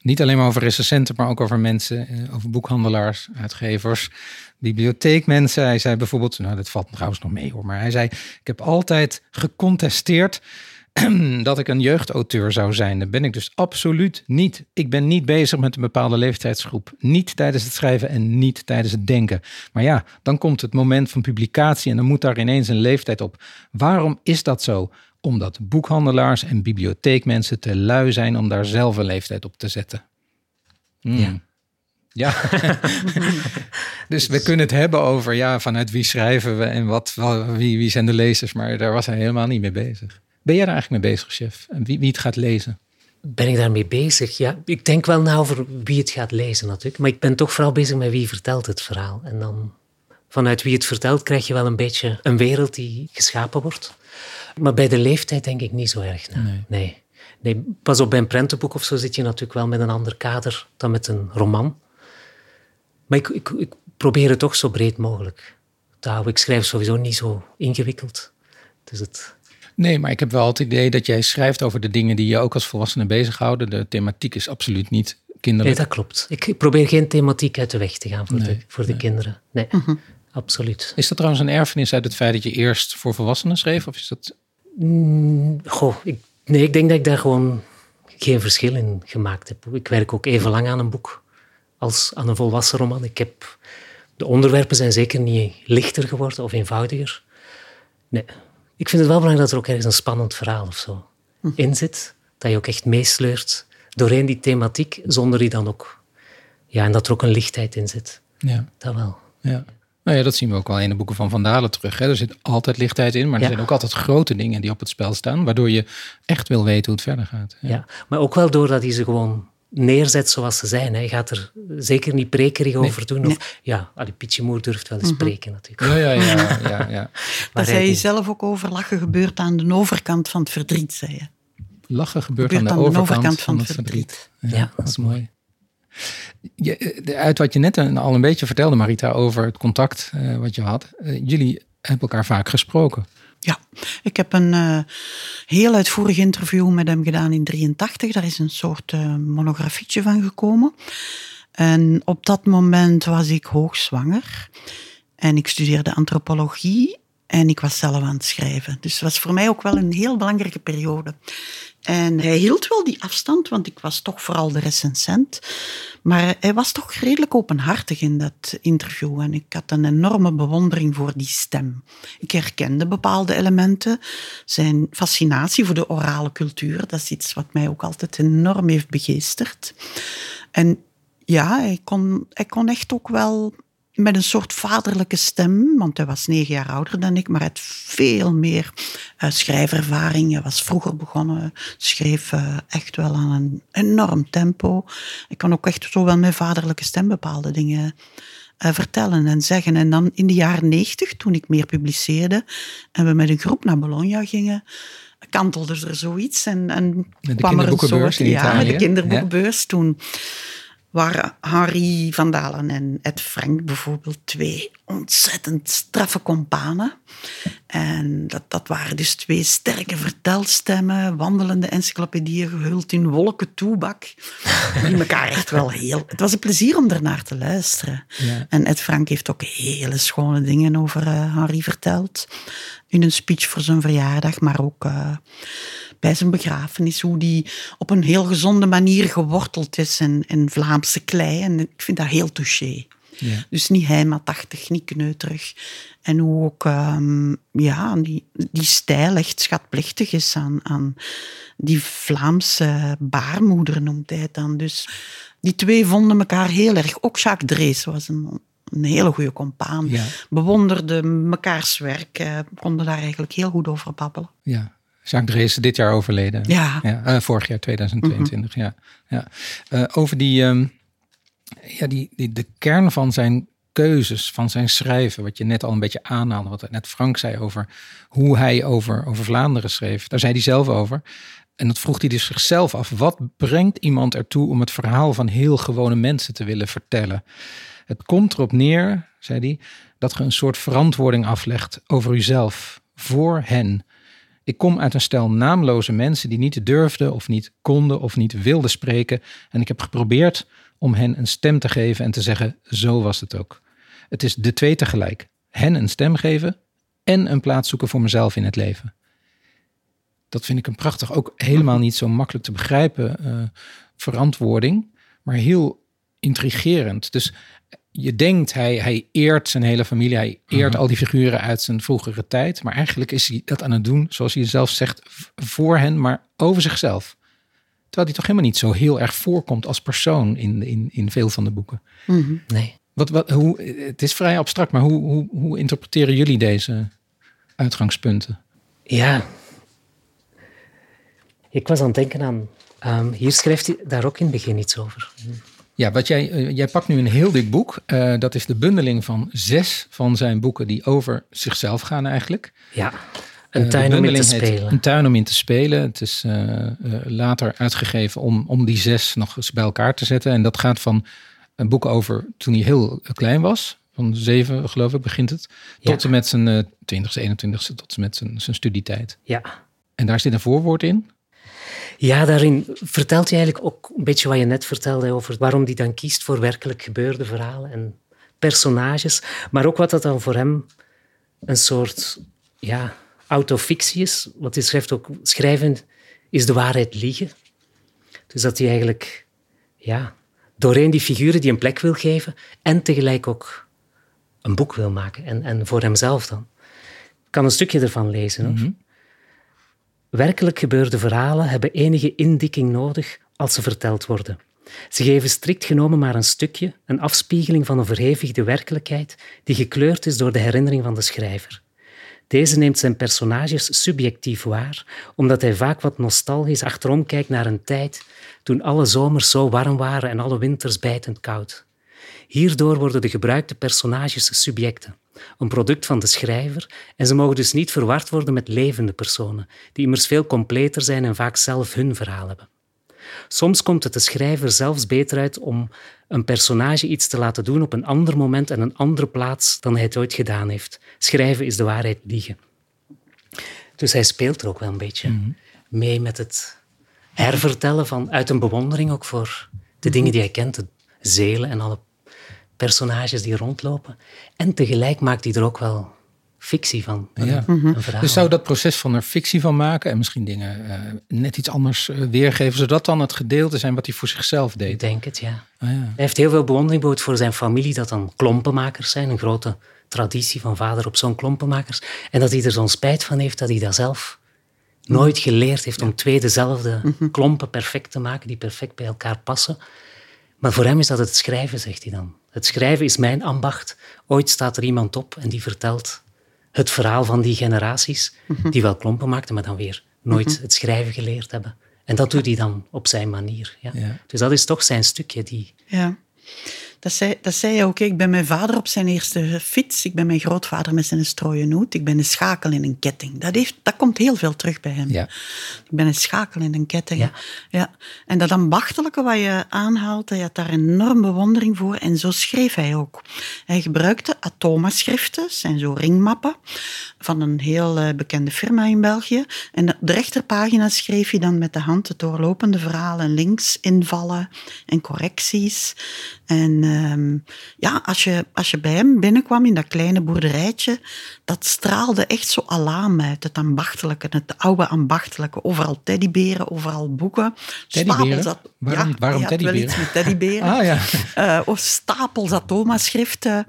niet alleen maar over recensenten, maar ook over mensen, eh, over boekhandelaars, uitgevers, bibliotheekmensen. Hij zei bijvoorbeeld, nou dat valt trouwens nog mee hoor, maar hij zei, ik heb altijd gecontesteerd dat ik een jeugdauteur zou zijn. Dat ben ik dus absoluut niet. Ik ben niet bezig met een bepaalde leeftijdsgroep. Niet tijdens het schrijven en niet tijdens het denken. Maar ja, dan komt het moment van publicatie en dan moet daar ineens een leeftijd op. Waarom is dat zo? Omdat boekhandelaars en bibliotheekmensen te lui zijn om daar zelf een leeftijd op te zetten. Hmm. Ja. Ja. dus we kunnen het hebben over ja, vanuit wie schrijven we en wat, wie, wie zijn de lezers, maar daar was hij helemaal niet mee bezig. Ben jij daar eigenlijk mee bezig, chef? En wie, wie het gaat lezen? Ben ik daarmee bezig? Ja, ik denk wel na over wie het gaat lezen natuurlijk. Maar ik ben toch vooral bezig met wie vertelt het verhaal. En dan vanuit wie het vertelt krijg je wel een beetje een wereld die geschapen wordt. Maar bij de leeftijd denk ik niet zo erg na. Nee. nee. nee. pas op, bij een prentenboek of zo zit je natuurlijk wel met een ander kader dan met een roman. Maar ik, ik, ik probeer het toch zo breed mogelijk te houden. Ik schrijf sowieso niet zo ingewikkeld. Dus het, Nee, maar ik heb wel het idee dat jij schrijft over de dingen die je ook als volwassene bezighouden. De thematiek is absoluut niet kinderlijk. Nee, dat klopt. Ik probeer geen thematiek uit de weg te gaan voor, de, voor de kinderen. Nee, mhm. absoluut. Is dat trouwens een erfenis uit het feit dat je eerst voor volwassenen schreef? Of is dat... Mm, goh, ik, nee, ik denk dat ik daar gewoon geen verschil in gemaakt heb. Ik werk ook even lang aan een boek als aan een volwassen roman. Ik heb, de onderwerpen zijn zeker niet lichter geworden of eenvoudiger. Nee, ik vind het wel belangrijk dat er ook ergens een spannend verhaal of zo hm. in zit. Dat je ook echt meesleurt doorheen die thematiek, zonder die dan ook... Ja, en dat er ook een lichtheid in zit. Ja. Dat wel. Ja. Nou ja, dat zien we ook wel in de boeken van Van Dalen terug. Hè. Er zit altijd lichtheid in, maar er zijn ook altijd grote dingen die op het spel staan, waardoor je echt wil weten hoe het verder gaat. Ja, ja maar ook wel doordat hij ze gewoon neerzet zoals ze zijn. Hij gaat er zeker niet prekerig over doen. Of, ja, Ali Pietjemoer durft wel eens mhm. spreken natuurlijk. Ja, ja, ja. ja, ja. dat zei je zelf ook over lachen gebeurt aan de overkant van het verdriet, zei je. Lachen gebeurt, aan, de, overkant van, het verdriet. Ja, dat is mooi. Je, uit wat je net al een beetje vertelde, Marita, over het contact uh, wat je had. Uh, jullie hebben elkaar vaak gesproken. Ja, ik heb een uh, heel uitvoerig interview met hem gedaan in 83. Daar is een soort uh, monografietje van gekomen. En op dat moment was ik hoogzwanger. En ik studeerde antropologie en ik was zelf aan het schrijven. Dus het was voor mij ook wel een heel belangrijke periode. En hij hield wel die afstand, want ik was toch vooral de recensent. Maar hij was toch redelijk openhartig in dat interview. En ik had een enorme bewondering voor die stem. Ik herkende bepaalde elementen. Zijn fascinatie voor de orale cultuur, dat is iets wat mij ook altijd enorm heeft begeesterd. En ja, hij kon, hij kon echt ook wel met een soort vaderlijke stem, want hij was negen jaar ouder dan ik, maar hij had veel meer uh, schrijfervaring. Hij was vroeger begonnen, schreef uh, echt wel aan een enorm tempo. Ik kon ook echt zo wel met vaderlijke stem bepaalde dingen uh, vertellen en zeggen. En dan in de jaren negentig, toen ik meer publiceerde en we met een groep naar Bologna gingen, kantelde er zoiets en, en kwam er een soort... Ja, met de kinderboekbeurs toen waren Harry van Dalen en Ed Frank bijvoorbeeld twee ontzettend straffe companen. En dat, dat waren dus twee sterke vertelstemmen, wandelende encyclopedieën gehuld in wolken toebak. Die elkaar echt wel heel... Het was een plezier om ernaar te luisteren. Ja. En Ed Frank heeft ook hele schone dingen over uh, Harry verteld. In een speech voor zijn verjaardag, maar ook... Uh, bij zijn begrafenis, hoe die op een heel gezonde manier geworteld is in, in Vlaamse klei. En ik vind dat heel touché. Ja. Dus niet heimatachtig, niet kneuterig. En hoe ook um, ja, die, die stijl echt schatplichtig is aan, aan die Vlaamse baarmoeder, noemt hij het dan. Dus die twee vonden elkaar heel erg. Ook Jacques Drees was een, een hele goede compaan. Ja. Bewonderde mekaars werk, uh, konden daar eigenlijk heel goed over babbelen. Ja, Jacques Drees dit jaar overleden. Ja. ja uh, vorig jaar 2022, mm -hmm. ja. ja. Uh, over die, um, ja, die, die, de kern van zijn keuzes, van zijn schrijven, wat je net al een beetje aanhaalde, wat net Frank zei over hoe hij over, over Vlaanderen schreef. Daar zei hij zelf over. En dat vroeg hij dus zichzelf af. Wat brengt iemand ertoe om het verhaal van heel gewone mensen te willen vertellen? Het komt erop neer, zei hij, dat je een soort verantwoording aflegt over uzelf, voor hen. Ik kom uit een stel naamloze mensen die niet durfden of niet konden of niet wilden spreken. En ik heb geprobeerd om hen een stem te geven en te zeggen, zo was het ook. Het is de twee tegelijk. Hen een stem geven en een plaats zoeken voor mezelf in het leven. Dat vind ik een prachtig, ook helemaal niet zo makkelijk te begrijpen uh, verantwoording, maar heel intrigerend. Dus je denkt, hij, hij eert zijn hele familie, hij eert mhm. al die figuren uit zijn vroegere tijd, maar eigenlijk is hij dat aan het doen, zoals hij zelf zegt, voor hen, maar over zichzelf. Terwijl hij toch helemaal niet zo heel erg voorkomt als persoon in, in, in veel van de boeken. Mhm. Nee. Wat, wat, hoe, het is vrij abstract, maar hoe, hoe, hoe interpreteren jullie deze uitgangspunten? Ja, ik was aan het denken aan. Um, hier schrijft hij daar ook in het begin iets over. Ja, wat jij, uh, jij pakt nu een heel dik boek. Uh, dat is de bundeling van zes van zijn boeken die over zichzelf gaan eigenlijk. Ja, een uh, tuin om in te spelen. Een tuin om in te spelen. Het is later uitgegeven om, om die zes nog eens bij elkaar te zetten. En dat gaat van een boek over toen hij heel klein was. Van zeven, geloof ik, begint het. Tot en met zijn twintigste, eenentwintigste, tot en met zijn, zijn studietijd. Ja. En daar zit een voorwoord in. Ja, daarin vertelt hij eigenlijk ook een beetje wat je net vertelde over waarom hij dan kiest voor werkelijk gebeurde verhalen en personages, maar ook wat dat dan voor hem een soort ja, autofictie is. Want hij schrijft ook, schrijven is de waarheid liegen. Dus dat hij eigenlijk ja, doorheen die figuren die een plek wil geven en tegelijk ook een boek wil maken. En, en voor hemzelf dan. Ik kan een stukje ervan lezen. Hoor. Werkelijk gebeurde verhalen hebben enige indikking nodig als ze verteld worden. Ze geven strikt genomen maar een stukje, een afspiegeling van een verhevigde werkelijkheid die gekleurd is door de herinnering van de schrijver. Deze neemt zijn personages subjectief waar, omdat hij vaak wat nostalgisch achterom kijkt naar een tijd toen alle zomers zo warm waren en alle winters bijtend koud. Hierdoor worden de gebruikte personages subjecten een product van de schrijver, en ze mogen dus niet verward worden met levende personen, die immers veel completer zijn en vaak zelf hun verhaal hebben. Soms komt het de schrijver zelfs beter uit om een personage iets te laten doen op een ander moment en een andere plaats dan hij het ooit gedaan heeft. Schrijven is de waarheid liegen. Dus hij speelt er ook wel een beetje mhm. mee met het hervertellen van, uit een bewondering ook voor de dingen die hij kent, de zelen en alle personages die rondlopen. En tegelijk maakt hij er ook wel fictie van. Ja. Een verhaal. Dus zou dat proces van er fictie van maken en misschien dingen eh, net iets anders uh, weergeven, zodat dan het gedeelte zijn wat hij voor zichzelf deed? Ik denk het, ja. Oh, ja. Hij heeft heel veel bewondering voor zijn familie, dat dan klompenmakers zijn, een grote traditie van vader op zo'n klompenmakers. En dat hij er zo'n spijt van heeft dat hij dat zelf nooit geleerd heeft om twee dezelfde mhm. klompen perfect te maken, die perfect bij elkaar passen. Maar voor hem is dat het schrijven, zegt hij dan. Het schrijven is mijn ambacht. Ooit staat er iemand op en die vertelt het verhaal van die generaties, mhm. die wel klompen maakten, maar dan weer nooit mhm. het schrijven geleerd hebben. En dat doet hij dan op zijn manier. Ja. Dus dat is toch zijn stukje. Die... Ja. Dat zei, dat zei hij ook. Ik ben mijn vader op zijn eerste fiets. Ik ben mijn grootvader met zijn strooien hoed. Ik ben een schakel in een ketting. Dat, heeft, dat komt heel veel terug bij hem. Ja. Ik ben een schakel in een ketting. Ja. ja. En dat ambachtelijke wat je aanhaalt, hij had daar enorm bewondering voor. En zo schreef hij ook. Hij gebruikte atoma-schriften, zijn zo ringmappen, van een heel eh, bekende firma in België. En de rechterpagina schreef hij dan met de hand het doorlopende verhalen links invallen en correcties. En um, ja, als je, als je bij hem binnenkwam in dat kleine boerderijtje, dat straalde echt zo alarm uit. Het ambachtelijke, het oude ambachtelijke. Overal teddyberen, overal boeken. Teddyberen? Waarom, ja, waarom teddyberen? iets met teddyberen. ah, ja. Uh, of stapels atoma-schriften.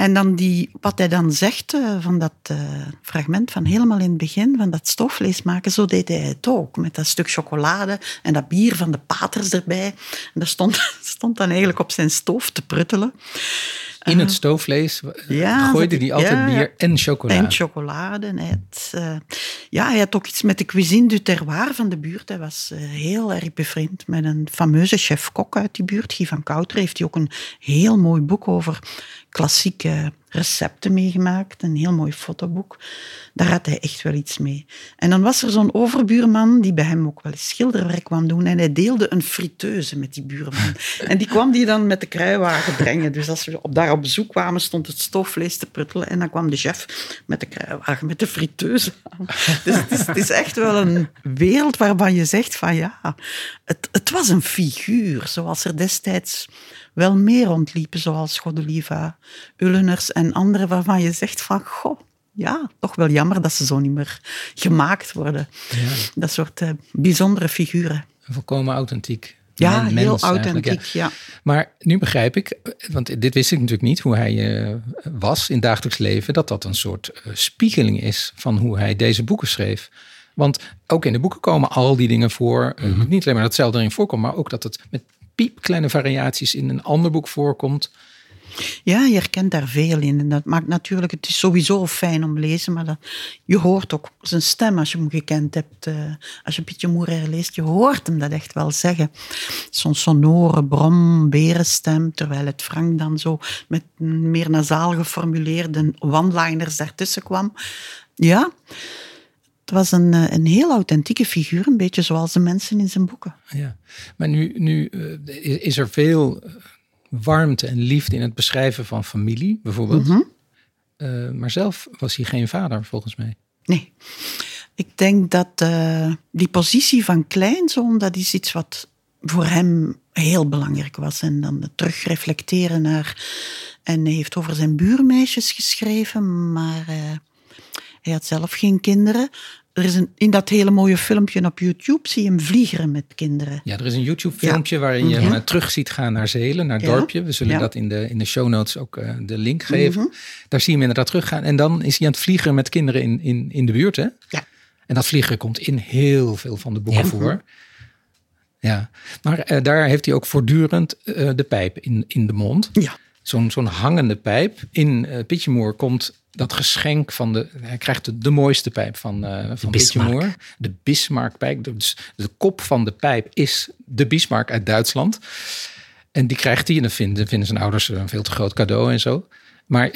En dan die, wat hij dan zegt uh, van dat uh, fragment van helemaal in het begin, van dat stofvlees maken, zo deed hij het ook. Met dat stuk chocolade en dat bier van de paters erbij. En dat stond, stond dan eigenlijk op zijn stoof te pruttelen. in het stoofvlees ja, gooide hij altijd bier en chocolade. En chocolade. Uh, ja, hij had ook iets met de cuisine du terroir van de buurt. Hij was heel erg bevriend met een fameuze chef-kok uit die buurt. Guy van Kouter heeft hij ook een heel mooi boek over klassieke recepten meegemaakt, een heel mooi fotoboek. Daar had hij echt wel iets mee. En dan was er zo'n overbuurman die bij hem ook wel eens schilderwerk kwam doen en hij deelde een friteuse met die buurman. En die kwam die dan met de kruiwagen brengen. Dus als we op, daar op bezoek kwamen, stond het stoofvlees te pruttelen en dan kwam de chef met de kruiwagen met de friteuse aan. Dus het is, het is echt wel een wereld waarvan je zegt van ja, het, het was een figuur, zoals er destijds wel meer rondliepen, zoals Godelieva, Ulleners en anderen, waarvan je zegt van, goh, ja, toch wel jammer dat ze zo niet meer gemaakt worden. Ja. Dat soort uh, bijzondere figuren. Volkomen authentiek. Ja, heel authentiek, ja. Maar nu begrijp ik, want dit wist ik natuurlijk niet, hoe hij uh, was in dagelijks leven, dat dat een soort uh, spiegeling is van hoe hij deze boeken schreef. Want ook in de boeken komen al die dingen voor. Mm -hmm. Niet alleen maar dat hetzelfde erin voorkomt, maar ook dat het met piepkleine variaties in een ander boek voorkomt. Ja, je herkent daar veel in. En dat maakt natuurlijk, het is sowieso fijn om te lezen, maar dat, je hoort ook zijn stem als je hem gekend hebt. Uh, als je Pietje Moerer leest, je hoort hem dat echt wel zeggen. Zo'n sonore brom, berenstem, terwijl het Frank dan zo met meer nasaal geformuleerde one-liners daartussen kwam. Ja, het was een, eh, een heel authentieke figuur, een beetje zoals de mensen in zijn boeken. Ja, maar nu, nu uh, is er veel warmte en liefde in het beschrijven van familie, bijvoorbeeld. Mm -hmm. uh, maar zelf was hij geen vader, volgens mij. Nee. Ik denk dat die positie van kleinzoon, dat is iets wat voor hem heel belangrijk was. En dan terugreflecteren naar... En hij heeft over zijn buurmeisjes geschreven, maar... Hij had zelf geen kinderen. Er is een, in dat hele mooie filmpje op YouTube zie je hem vliegeren met kinderen. Ja, er is een YouTube-filmpje waarin je hem terug ziet gaan naar Zelen, naar het dorpje. We zullen dat in de, in de show notes ook uh, de link geven. Mhm. Daar zie je hem inderdaad teruggaan. En dan is hij aan het vliegen met kinderen in, in, in de buurt. Hè? Ja. En dat vliegen komt in heel veel van de boeken voor. Ja, maar uh, daar heeft hij ook voortdurend uh, de pijp in, in de mond. Ja. Zo'n zo'n hangende pijp. In uh, Pitjemoer komt dat geschenk van de. Hij krijgt de, de mooiste pijp van, uh, van Pitjemoer. De Bismarckpijp. Dus de kop van de pijp is de Bismarck uit Duitsland. En die krijgt hij. En dan vinden, vinden zijn ouders een veel te groot cadeau en zo. Maar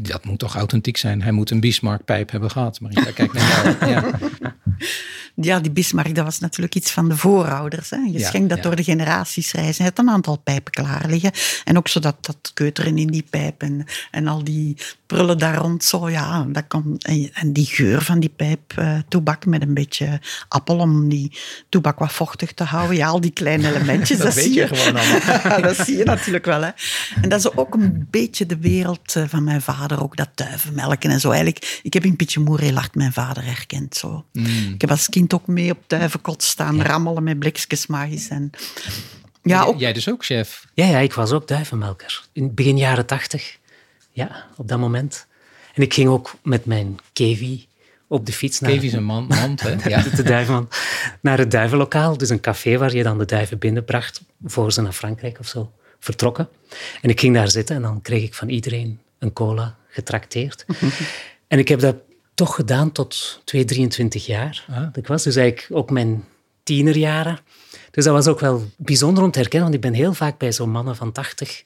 dat moet toch authentiek zijn. Hij moet een Bismarck-pijp hebben gehad. Maar kijk naar jou. Ja. Ja, die Bismarck, dat was natuurlijk iets van de voorouders. Hè. Je schenkt dat door de generaties reizen. Je hebt een aantal pijpen klaar liggen. En ook zo dat, dat keuteren in die pijp en, al die prullen daar rond. Zo, ja, dat kan, en, en die geur van die pijp, uh, toebak met een beetje appel om die toebak wat vochtig te houden. Ja, al die kleine elementjes. dat, dat weet je, gewoon allemaal. dat zie je natuurlijk wel. Hè. En dat is ook een beetje de wereld eh, van mijn vader. Ook dat duivenmelken en zo. Eigenlijk, ik heb in Pietje Moer heel hard mijn vader herkend. Zo. Mm. Ik heb als kind ook mee op duivenkot staan, rammelen met blikjes magisch. En, ja, ook... Jij dus ook, chef? Ja, ja, ik was ook duivenmelker. In begin jaren tachtig. Ja, op dat moment. En ik ging ook met mijn Kevi op de fiets naar... Kevi is een man, mand, hè? Ja. de, duivenman. Naar het duivenlokaal. Dus een café waar je dan de duiven binnenbracht voor ze naar Frankrijk of zo vertrokken. En ik ging daar zitten en dan kreeg ik van iedereen een cola getrakteerd. en ik heb dat toch gedaan tot 2, 23 jaar. Ah. Ik was dus eigenlijk ook mijn tienerjaren. Dus dat was ook wel bijzonder om te herkennen, want ik ben heel vaak bij zo'n mannen van 80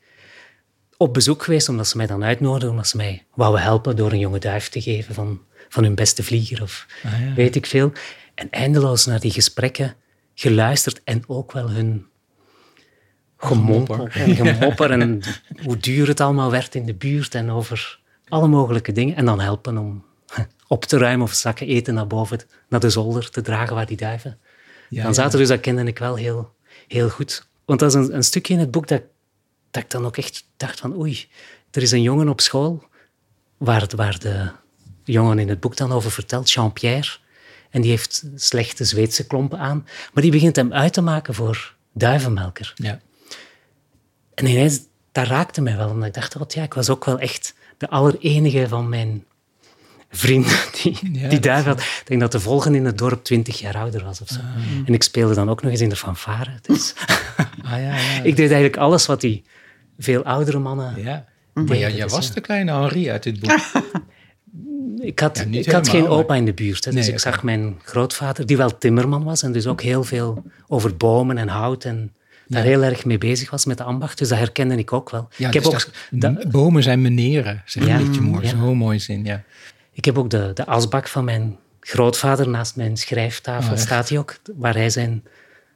op bezoek geweest, omdat ze mij dan uitnodigden, omdat ze mij wouden helpen door een jonge duif te geven van, van hun beste vlieger of ah, ja. weet ik veel. En eindeloos naar die gesprekken geluisterd en ook wel hun gemompel en gemopper en hoe duur het allemaal werd in de buurt en over alle mogelijke dingen. En dan helpen om op te ruimen of zakken eten naar boven, naar de zolder te dragen waar die duiven. Ja, dan zaten ja. dus, dat kende ik wel heel, heel goed. Want dat is een, een stukje in het boek dat, dat ik dan ook echt dacht van oei, er is een jongen op school waar, waar de jongen in het boek dan over vertelt, Jean-Pierre. En die heeft slechte Zweedse klompen aan. Maar die begint hem uit te maken voor duivenmelker. Ja. En ineens, dat raakte mij wel. Omdat ik dacht, wat, ja, ik was ook wel echt de allerenige van mijn vrienden die, ja, die daar had. Ik denk dat de volgende in het dorp twintig jaar ouder was of zo. Ah. En ik speelde dan ook nog eens in de fanfare. Dus ah, ja, ja, ik deed eigenlijk alles wat die veel oudere mannen Maar ja, jij was de kleine Henri uit dit boek. ik had, ik had geen opa in de buurt. Hè, dus ik zag mijn grootvader, die wel timmerman was en dus ook heel veel over bomen en hout en daar heel erg mee bezig was met de ambacht. Dus dat herkende ik ook wel. Ja, ik heb dus ook bomen zijn meneren, zeg ja, beetje mooi. Zo'n mooi zin, ja. Ik heb ook de, de asbak van mijn grootvader naast mijn schrijftafel, oh, staat hij ook, waar hij zijn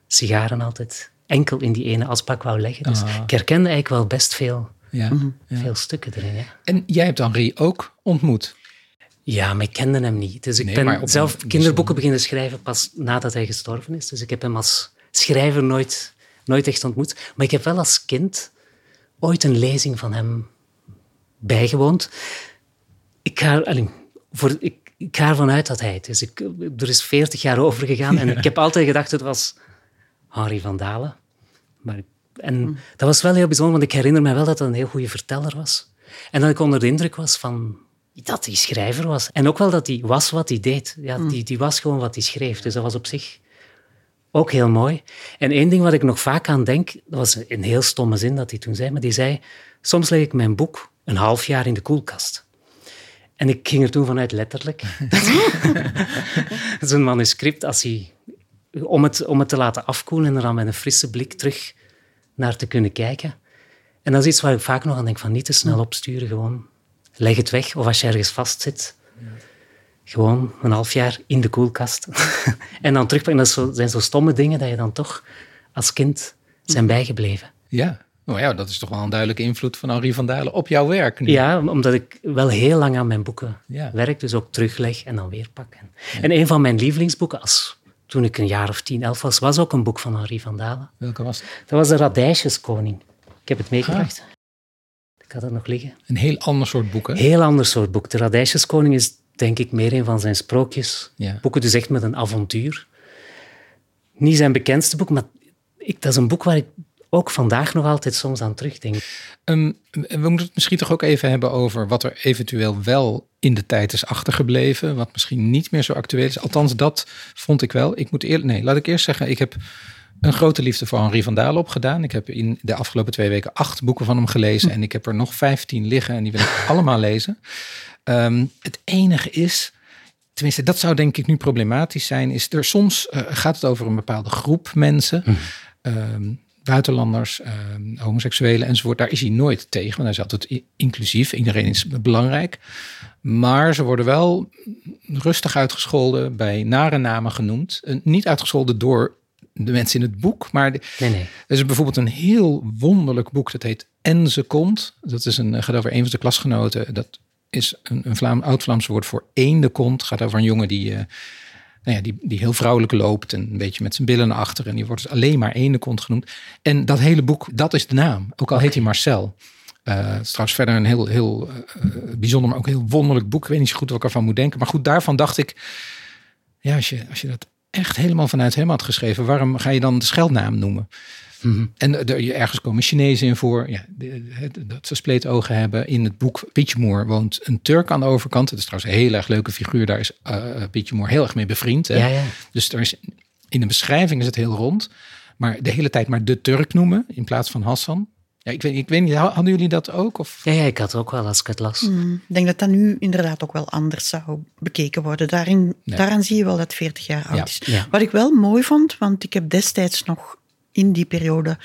sigaren altijd enkel in die ene asbak wou leggen. Dus ah. ik herkende eigenlijk wel best veel, ja, veel stukken erin. Ja. En jij hebt Henri ook ontmoet? Ja, maar ik kende hem niet. Dus ik ben zelf kinderboeken beginnen schrijven pas nadat hij gestorven is. Dus ik heb hem als schrijver nooit, nooit echt ontmoet. Maar ik heb wel als kind ooit een lezing van hem bijgewoond. Ik ga, voor, ik, ik ga ervan uit dat hij het is. Ik, er is veertig jaar over gegaan en ik heb altijd gedacht het was Henri van Dalen. Maar, en hm. dat was wel heel bijzonder, want ik herinner me wel dat hij een heel goede verteller was. En dat ik onder de indruk was van dat hij schrijver was. En ook wel dat hij was wat hij deed. Ja, mm. die, die was gewoon wat hij schreef. Dus dat was op zich ook heel mooi. En één ding wat ik nog vaak aan denk, dat was een heel stomme zin dat hij toen zei, maar die zei, soms leg ik mijn boek een half jaar in de koelkast. En ik ging er toen vanuit letterlijk. een manuscript, als hij, om, het, om het te laten afkoelen en er dan met een frisse blik terug naar te kunnen kijken. En dat is iets waar ik vaak nog aan denk, van niet te snel opsturen, gewoon leg het weg. Of als je ergens vastzit, gewoon een half jaar in de koelkast. en dan terugpakken. Dat zijn zo stomme dingen dat je dan toch als kind zijn bijgebleven. Ja, nou ja, dat is toch wel een duidelijke invloed van Henri van Dalen op jouw werk. Nu. Ja, omdat ik wel heel lang aan mijn boeken werk, dus ook terugleg en dan weer pak. En een van mijn lievelingsboeken, als, toen ik een jaar of tien, elf was, was ook een boek van Henri van Dalen. Welke was het? Dat was de Radijsjeskoning. Ik heb het meegebracht. Ah. Ik had dat nog liggen. Een heel ander soort boek, hè? Heel ander soort boek. De Radijsjeskoning is denk ik meer een van zijn sprookjes. Boeken dus echt met een avontuur. Niet zijn bekendste boek, maar ik, dat is een boek waar ik ook vandaag nog altijd soms aan terugdenk. Um, we moeten het misschien toch ook even hebben over wat er eventueel wel in de tijd is achtergebleven. Wat misschien niet meer zo actueel is. Althans, dat vond ik wel. Ik moet eerlijk, nee, laat ik eerst zeggen, ik heb een grote liefde voor Henri van Dalen opgedaan. Ik heb in de afgelopen twee weken acht boeken van hem gelezen. En ik heb er nog vijftien liggen en die wil ik allemaal lezen. Um, het enige is, tenminste dat zou denk ik nu problematisch zijn, is er soms uh, gaat het over een bepaalde groep mensen. Hm. Um, buitenlanders, um, homoseksuelen enzovoort. Daar is hij nooit tegen, want hij is altijd inclusief. Iedereen is belangrijk. Maar ze worden wel rustig uitgescholden, bij nare namen genoemd. niet uitgescholden door de mensen in het boek. Maar nee, nee. er is bijvoorbeeld een heel wonderlijk boek. Dat heet En ze komt. Dat is een, gaat over een van de klasgenoten. Dat is een, een Vlaam, oud-Vlaams woord voor één de kont. gaat over een jongen die, uh, nou ja, die, die heel vrouwelijk loopt. En een beetje met zijn billen naar achter. En die wordt dus alleen maar één de kont genoemd. En dat hele boek, dat is de naam. Ook al heet hij Marcel. Uh, trouwens verder een heel, heel uh, bijzonder, maar ook heel wonderlijk boek. Ik weet niet zo goed wat ik ervan moet denken. Maar goed, daarvan dacht ik, ja, als je, als je dat echt helemaal vanuit hem had geschreven, waarom ga je dan de scheldnaam noemen? Mhm. En er, ergens komen Chinezen in voor, ja, dat ze spleetogen hebben. In het boek Pietje Moore woont een Turk aan de overkant. Het is trouwens een heel erg leuke figuur. Daar is uh, heel erg mee bevriend. Ja, ja. Dus er is, in de beschrijving is het heel rond. Maar de hele tijd maar de Turk noemen in plaats van Hassan. Ja, ik weet, ik weet niet, hadden jullie dat ook? Of? Ja, ja, ik had het ook wel als ik het las. Hmm, ik denk dat dat nu inderdaad ook wel anders zou bekeken worden. Daarin, Daaraan zie je wel dat 40 jaar oud is. Wat ik wel mooi vond, want ik heb destijds nog in die periode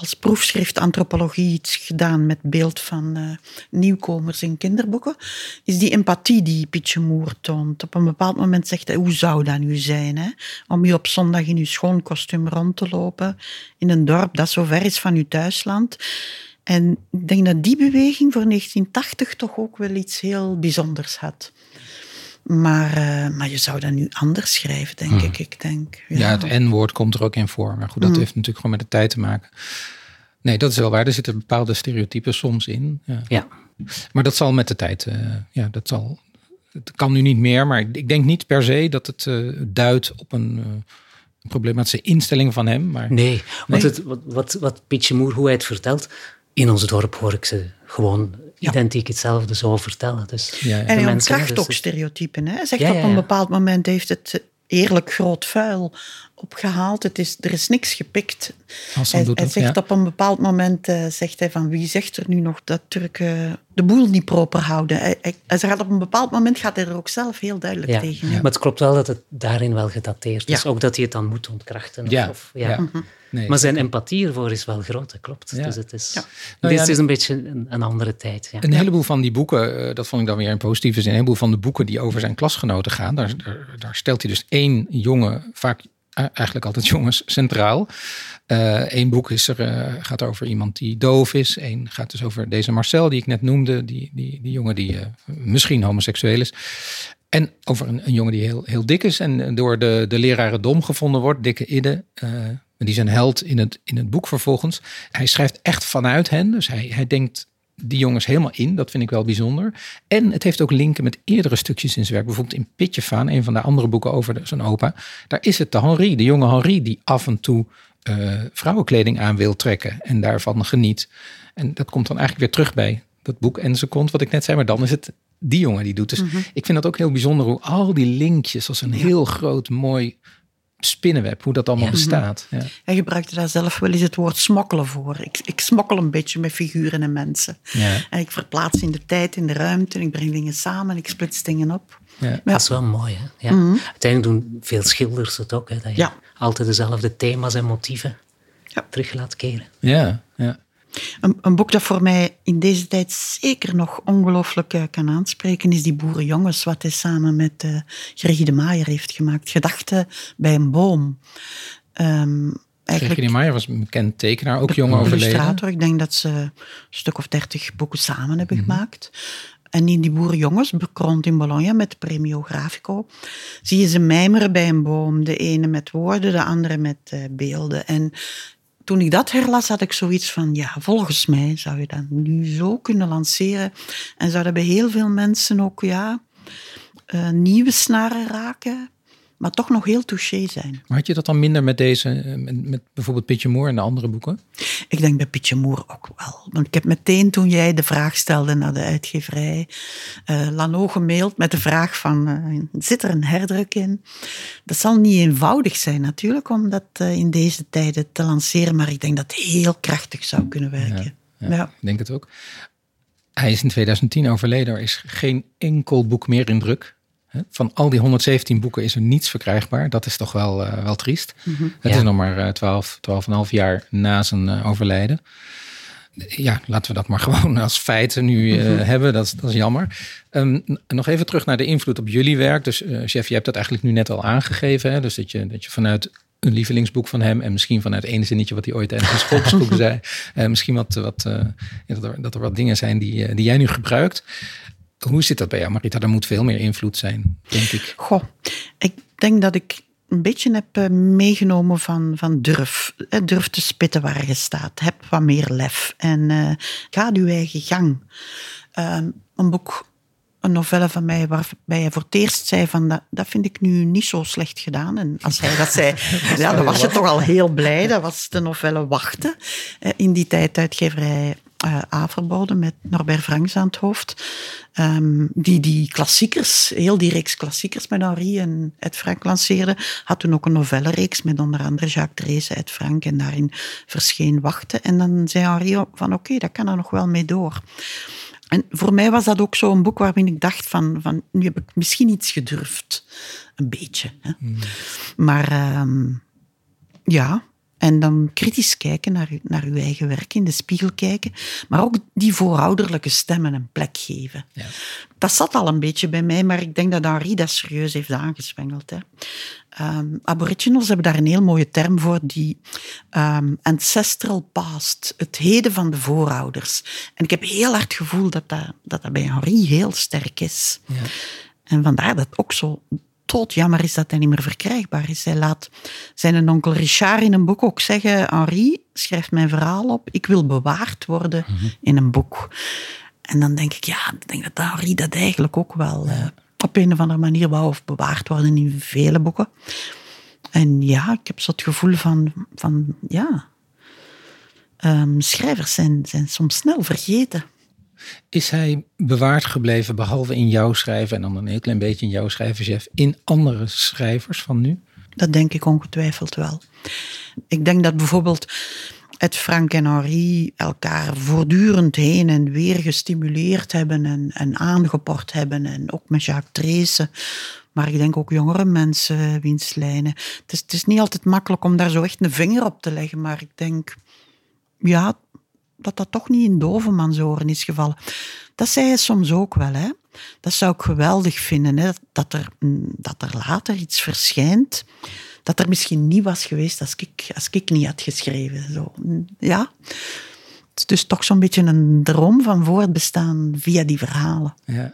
als proefschrift antropologie iets gedaan met beeld van uh, nieuwkomers in kinderboeken, is die empathie die Pietje Moer toont. Op een bepaald moment zegt hij, hoe zou dat nu zijn, hè? om je op zondag in je schoon kostuum rond te lopen in een dorp dat zo ver is van je thuisland. En ik denk dat die beweging voor 1980 toch ook wel iets heel bijzonders had. Maar, uh, maar je zou dat nu anders schrijven, denk hmm. ik. ik denk, ja. ja het N-woord komt er ook in voor. Maar goed, dat hmm. heeft natuurlijk gewoon met de tijd te maken. Nee, dat is wel waar. Er zitten bepaalde stereotypen soms in. Ja. ja. Maar dat zal met de tijd, uh, ja, dat zal. Het kan nu niet meer, maar ik denk niet per se dat het uh, duidt op een, uh, problematische instelling van hem. Maar, nee, want Het, wat, wat, wat Pietje Moer, hoe hij het vertelt, in ons dorp hoor ik ze gewoon identiek hetzelfde zo vertellen. Dus ja, En hij ontkracht dus ook stereotypen. Hè? Hij zegt op een bepaald moment heeft het eerlijk groot vuil opgehaald. Het is, er is niks gepikt. Als hij, hij, zegt op een bepaald moment, uh, zegt hij van wie zegt er nu nog dat Turken de boel niet proper houden. Hij, hij, hij gaat op een bepaald moment gaat hij er ook zelf heel duidelijk ja. tegen. Ja. Maar het klopt wel dat het daarin wel gedateerd is. Ook dat hij het dan moet ontkrachten. Ja. Of, ja. Mhm. Nee, maar zijn empathie ervoor is wel groot, dat klopt. Ja. Dus het is, Nou dit ja, is een beetje een, een andere tijd. Ja. Een heleboel van die boeken, uh, dat vond ik dan weer in positieve zin, een heleboel van de boeken die over zijn klasgenoten gaan, daar, daar, daar stelt hij dus één jongen, vaak eigenlijk altijd jongens, centraal. Eén uh, boek is er, uh, gaat over iemand die doof is. Eén gaat dus over deze Marcel, die ik net noemde. Die, die, die jongen die uh, misschien homoseksueel is. En over een, een, jongen die heel, heel dik is en door de, de leraren dom gevonden wordt. Dikke Idde. Die zijn held in het, in het boek vervolgens. Hij schrijft echt vanuit hen. Dus hij, hij denkt die jongens helemaal in. Dat vind ik wel bijzonder. En het heeft ook linken met eerdere stukjes in zijn werk. Bijvoorbeeld in Pitjefaan, een van de andere boeken over zijn opa. Daar is het de Henri, de jonge Henri, die af en toe uh, vrouwenkleding aan wil trekken. En daarvan geniet. En dat komt dan eigenlijk weer terug bij dat boek en ze komt, wat ik net zei. Maar dan is het die jongen die doet. Dus Mhm. ik vind dat ook heel bijzonder hoe al die linkjes als een heel groot, mooi spinnenweb, hoe dat allemaal Ja. bestaat. Ja. Hij gebruikte daar zelf wel eens het woord smokkelen voor. Ik, ik smokkel een beetje met figuren en mensen. Ja. En ik verplaats in de tijd, in de ruimte. En ik breng dingen samen en ik splits dingen op. Ja. Ja. Dat is wel mooi. Hè? Ja. Uiteindelijk doen veel schilders het ook. Hè? Dat je Mhm. Ja. altijd dezelfde thema's en motieven Ja. terug laat keren. Ja, ja. Een, een boek dat voor mij in deze tijd zeker nog ongelooflijk eh, kan aanspreken, is Die Boerenjongens, wat hij samen met uh, Gregie de Maaier heeft gemaakt. Gedachten bij een boom. Um, Gregie de Maaier was een bekend tekenaar, ook jong overleden. Illustrator. Ik denk dat ze een stuk of dertig boeken samen hebben mm -hmm. gemaakt. En in die boerenjongens, bekroond in Bologna met Premio Grafico, zie je ze mijmeren bij een boom. De ene met woorden, de andere met uh, beelden. En toen ik dat herlas, had ik zoiets van, ja, volgens mij zou je dat nu zo kunnen lanceren. En zou dat bij heel veel mensen ook, ja, uh, nieuwe snaren raken, maar toch nog heel touché zijn. Maar had je dat dan minder met deze, met, met bijvoorbeeld Pietje Moore en de andere boeken? Ik denk bij Pietje Moore ook wel. Want ik heb meteen toen jij de vraag stelde naar de uitgeverij, uh, Lano gemaild met de vraag van, uh, zit er een herdruk in? Dat zal niet eenvoudig zijn natuurlijk, om dat uh, in deze tijden te lanceren, maar ik denk dat het heel krachtig zou kunnen werken. Ja, ja, ja. ik denk het ook. Hij is in 2010 overleden, er is geen enkel boek meer in druk. Van al die 117 boeken is er niets verkrijgbaar. Dat is toch wel, uh, wel triest. Mhm. Mm -hmm. Het ja. is nog maar uh, 12, 12,5 jaar na zijn uh, overlijden. Ja, laten we dat maar gewoon als feit nu mm -hmm. hebben. Dat is, dat is jammer. Um, nog even terug naar de invloed op jullie werk. Dus chef, je hebt dat eigenlijk nu net al aangegeven. Hè? Dus dat je, dat je vanuit een lievelingsboek van hem en misschien vanuit één zinnetje wat hij ooit in zijn schoolboek zei. misschien wat, wat dat, er, dat er wat dingen zijn die, die jij nu gebruikt. Hoe zit dat bij jou, Marita? Er moet veel meer invloed zijn, denk ik. Goh, ik denk dat ik een beetje heb meegenomen van, van durf. Durf te spitten waar je staat. Heb wat meer lef. En uh, ga je eigen gang. Uh, een boek, een novelle van mij waarbij hij voor het eerst zei van dat, dat vind ik nu niet zo slecht gedaan. En als hij dat zei, ja, dan was je toch al heel blij. Dat was de novelle Wachten. In die tijd uitgeverij uh, Averbode met Norbert Franks aan het hoofd. Um, die die klassiekers, heel die reeks klassiekers met Henri en Ed Frank lanceerde. Had toen ook een novellenreeks met onder andere Jacques Drees, Ed Frank. En daarin verscheen Wachten. En dan zei Henri van oké, okay, dat kan er nog wel mee door. En voor mij was dat ook zo'n boek waarin ik dacht van, van nu heb ik misschien iets gedurfd. Een beetje. Hè? Mm. Maar um, ja, en dan kritisch kijken naar, naar uw eigen werk, in de spiegel kijken. Maar ook die voorouderlijke stemmen een plek geven. Ja. Dat zat al een beetje bij mij, maar ik denk dat Henri dat serieus heeft aangespengeld. Hè. Um, aboriginals hebben daar een heel mooie term voor, die um, ancestral past, het heden van de voorouders. En ik heb heel hard het gevoel dat dat, dat, dat bij Henri heel sterk is. Ja. En vandaar dat ook zo dood jammer is dat hij niet meer verkrijgbaar is. Hij laat zijn onkel Richard in een boek ook zeggen, Henri, schrijf mijn verhaal op, ik wil bewaard worden Mhm. in een boek. En dan denk ik, ja, ik denk dat Henri dat eigenlijk ook wel uh, op een of andere manier wou of bewaard worden in vele boeken. En ja, ik heb zo het gevoel van, van ja, um, schrijvers zijn, zijn soms snel vergeten. Is hij bewaard gebleven, behalve in jouw schrijven en dan een heel klein beetje in jouw schrijven, chef, in andere schrijvers van nu? dat denk ik ongetwijfeld wel. Ik denk dat bijvoorbeeld het Frank en Henri elkaar voortdurend heen en weer gestimuleerd hebben en, en aangeport hebben. En ook met Jacques Treese. Maar ik denk ook jongere mensen, wiens lijnen. Het is, het is niet altijd makkelijk om daar zo echt een vinger op te leggen. Maar ik denk, ja, dat dat toch niet in Dovenmansoren is gevallen. Dat zei hij soms ook wel, hè. Dat zou ik geweldig vinden, hè? Dat, er, dat er later iets verschijnt dat er misschien niet was geweest als ik, als ik niet had geschreven. Zo. Ja. Het is dus toch zo'n beetje een droom van voortbestaan via die verhalen. Ja.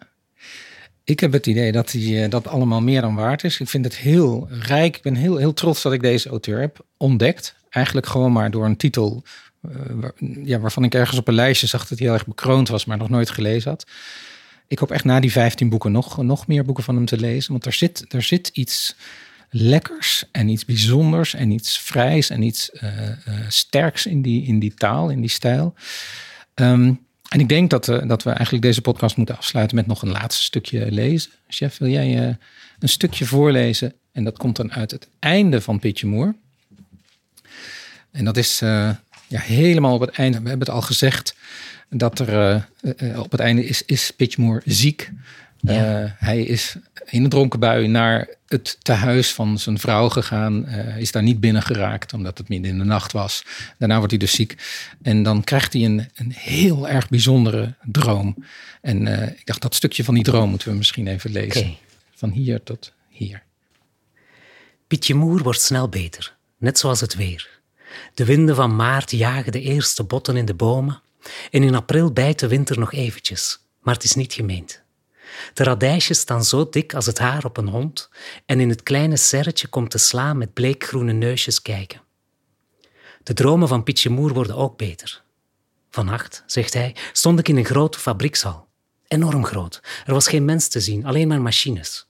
Ik heb het idee dat die, eh, dat allemaal meer dan waard is. Ik vind het heel rijk. Ik ben heel, heel trots dat ik deze auteur heb ontdekt. Eigenlijk gewoon maar door een titel uh, ja, waarvan ik ergens op een lijstje zag dat hij heel erg bekroond was, maar nog nooit gelezen had. Ik hoop echt na die 15 boeken nog, nog meer boeken van hem te lezen. Want er zit, er zit iets lekkers en iets bijzonders en iets vrijs en iets uh, sterks in die, in die taal, in die stijl. Um, en ik denk dat, dat we eigenlijk deze podcast moeten afsluiten met nog een laatste stukje lezen. Chef, wil jij een stukje voorlezen? En dat komt dan uit het einde van Pitje Moer. En dat is ja, helemaal op het einde. We hebben het al gezegd dat er op het einde is, is Pitchmoor ziek. Ja. Uh, hij is in een dronken bui naar het tehuis van zijn vrouw gegaan. Uh, is daar niet binnen geraakt, omdat het midden in de nacht was. Daarna wordt hij dus ziek. En dan krijgt hij een, een heel erg bijzondere droom. En uh, ik dacht, dat stukje van die droom moeten we misschien even lezen. Okay. Van hier tot hier. Pietje Moer wordt snel beter, net zoals het weer. De winden van maart jagen de eerste botten in de bomen. En in april bijt de winter nog eventjes, maar het is niet gemeend. De radijsjes staan zo dik als het haar op een hond en in het kleine serretje komt de sla met bleekgroene neusjes kijken. De dromen van Pietje Moer worden ook beter. Vannacht, zegt hij, stond ik in een grote fabriekshal. Enorm groot. Er was geen mens te zien, alleen maar machines.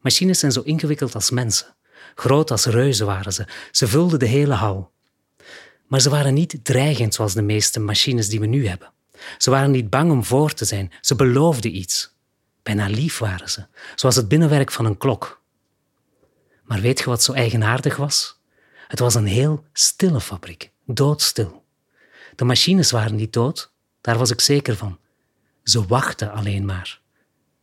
Machines zijn zo ingewikkeld als mensen. Groot als reuzen waren ze. Ze vulden de hele hal. Maar ze waren niet dreigend zoals de meeste machines die we nu hebben. Ze waren niet bang om voor te zijn. Ze beloofden iets. Bijna lief waren ze, zoals het binnenwerk van een klok. Maar weet je wat zo eigenaardig was? Het was een heel stille fabriek, doodstil. De machines waren niet dood, daar was ik zeker van. Ze wachten alleen maar.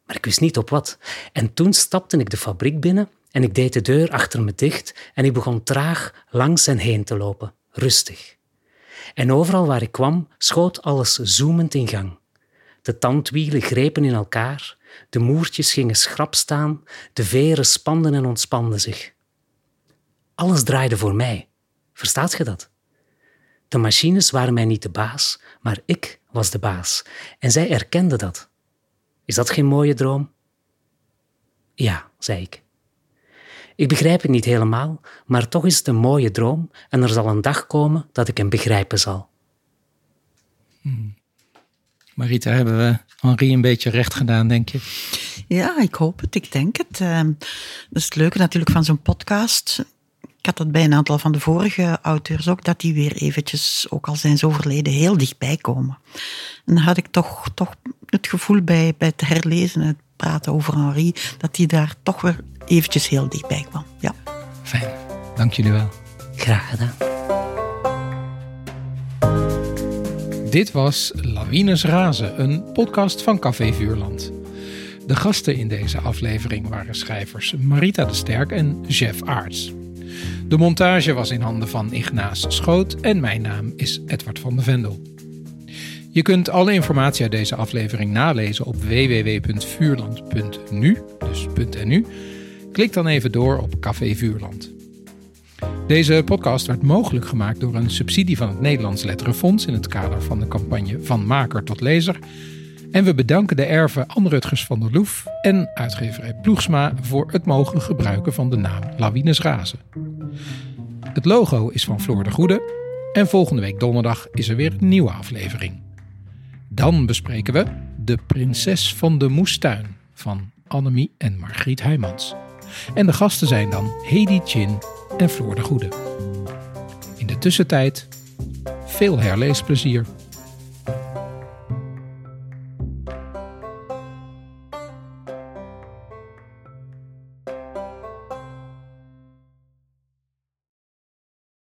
Maar ik wist niet op wat. En toen stapte ik de fabriek binnen en ik deed de deur achter me dicht en ik begon traag langs en heen te lopen, rustig. En overal waar ik kwam, schoot alles zoemend in gang. De tandwielen grepen in elkaar, de moertjes gingen schrap staan, de veren spanden en ontspanden zich. Alles draaide voor mij. Verstaat je dat? De machines waren mij niet de baas, maar ik was de baas. En zij erkenden dat. Is dat geen mooie droom? Ja, zei ik. Ik begrijp het niet helemaal, maar toch is het een mooie droom en er zal een dag komen dat ik hem begrijpen zal. Hmm. Marita, hebben we Henri een beetje recht gedaan, denk je? Ja, ik hoop het, ik denk het. Uh, dat is het leuke natuurlijk van zo'n podcast. Ik had dat bij een aantal van de vorige auteurs ook, dat die weer eventjes, ook al zijn ze overleden, heel dichtbij komen. En dan had ik toch, toch het gevoel bij, bij het herlezen, het praten over Henri, dat hij daar toch weer eventjes heel dichtbij kwam. Ja. Fijn, dank jullie wel. Graag gedaan. Dit was Lawines Razen, een podcast van Café Vuurland. De gasten in deze aflevering waren schrijvers Marita de Sterk en Jeff Aarts. De montage was in handen van Ignaas Schoot en mijn naam is Edward van de Vendel. Je kunt alle informatie uit deze aflevering nalezen op www.vuurland.nu, dus .nu. Klik dan even door op Café Vuurland. Deze podcast werd mogelijk gemaakt door een subsidie van het Nederlands Letterenfonds in het kader van de campagne Van Maker tot Lezer. En we bedanken de erven Anne Rutgers van der Loef en uitgeverij Ploegsma voor het mogelijk gebruiken van de naam Lawines Razen. Het logo is van Floor de Goede en volgende week donderdag is er weer een nieuwe aflevering. Dan bespreken we De Prinses van de Moestuin van Annemie en Margriet Heijmans. En de gasten zijn dan Hedy Chin en Floor de Goede. In de tussentijd veel herleesplezier.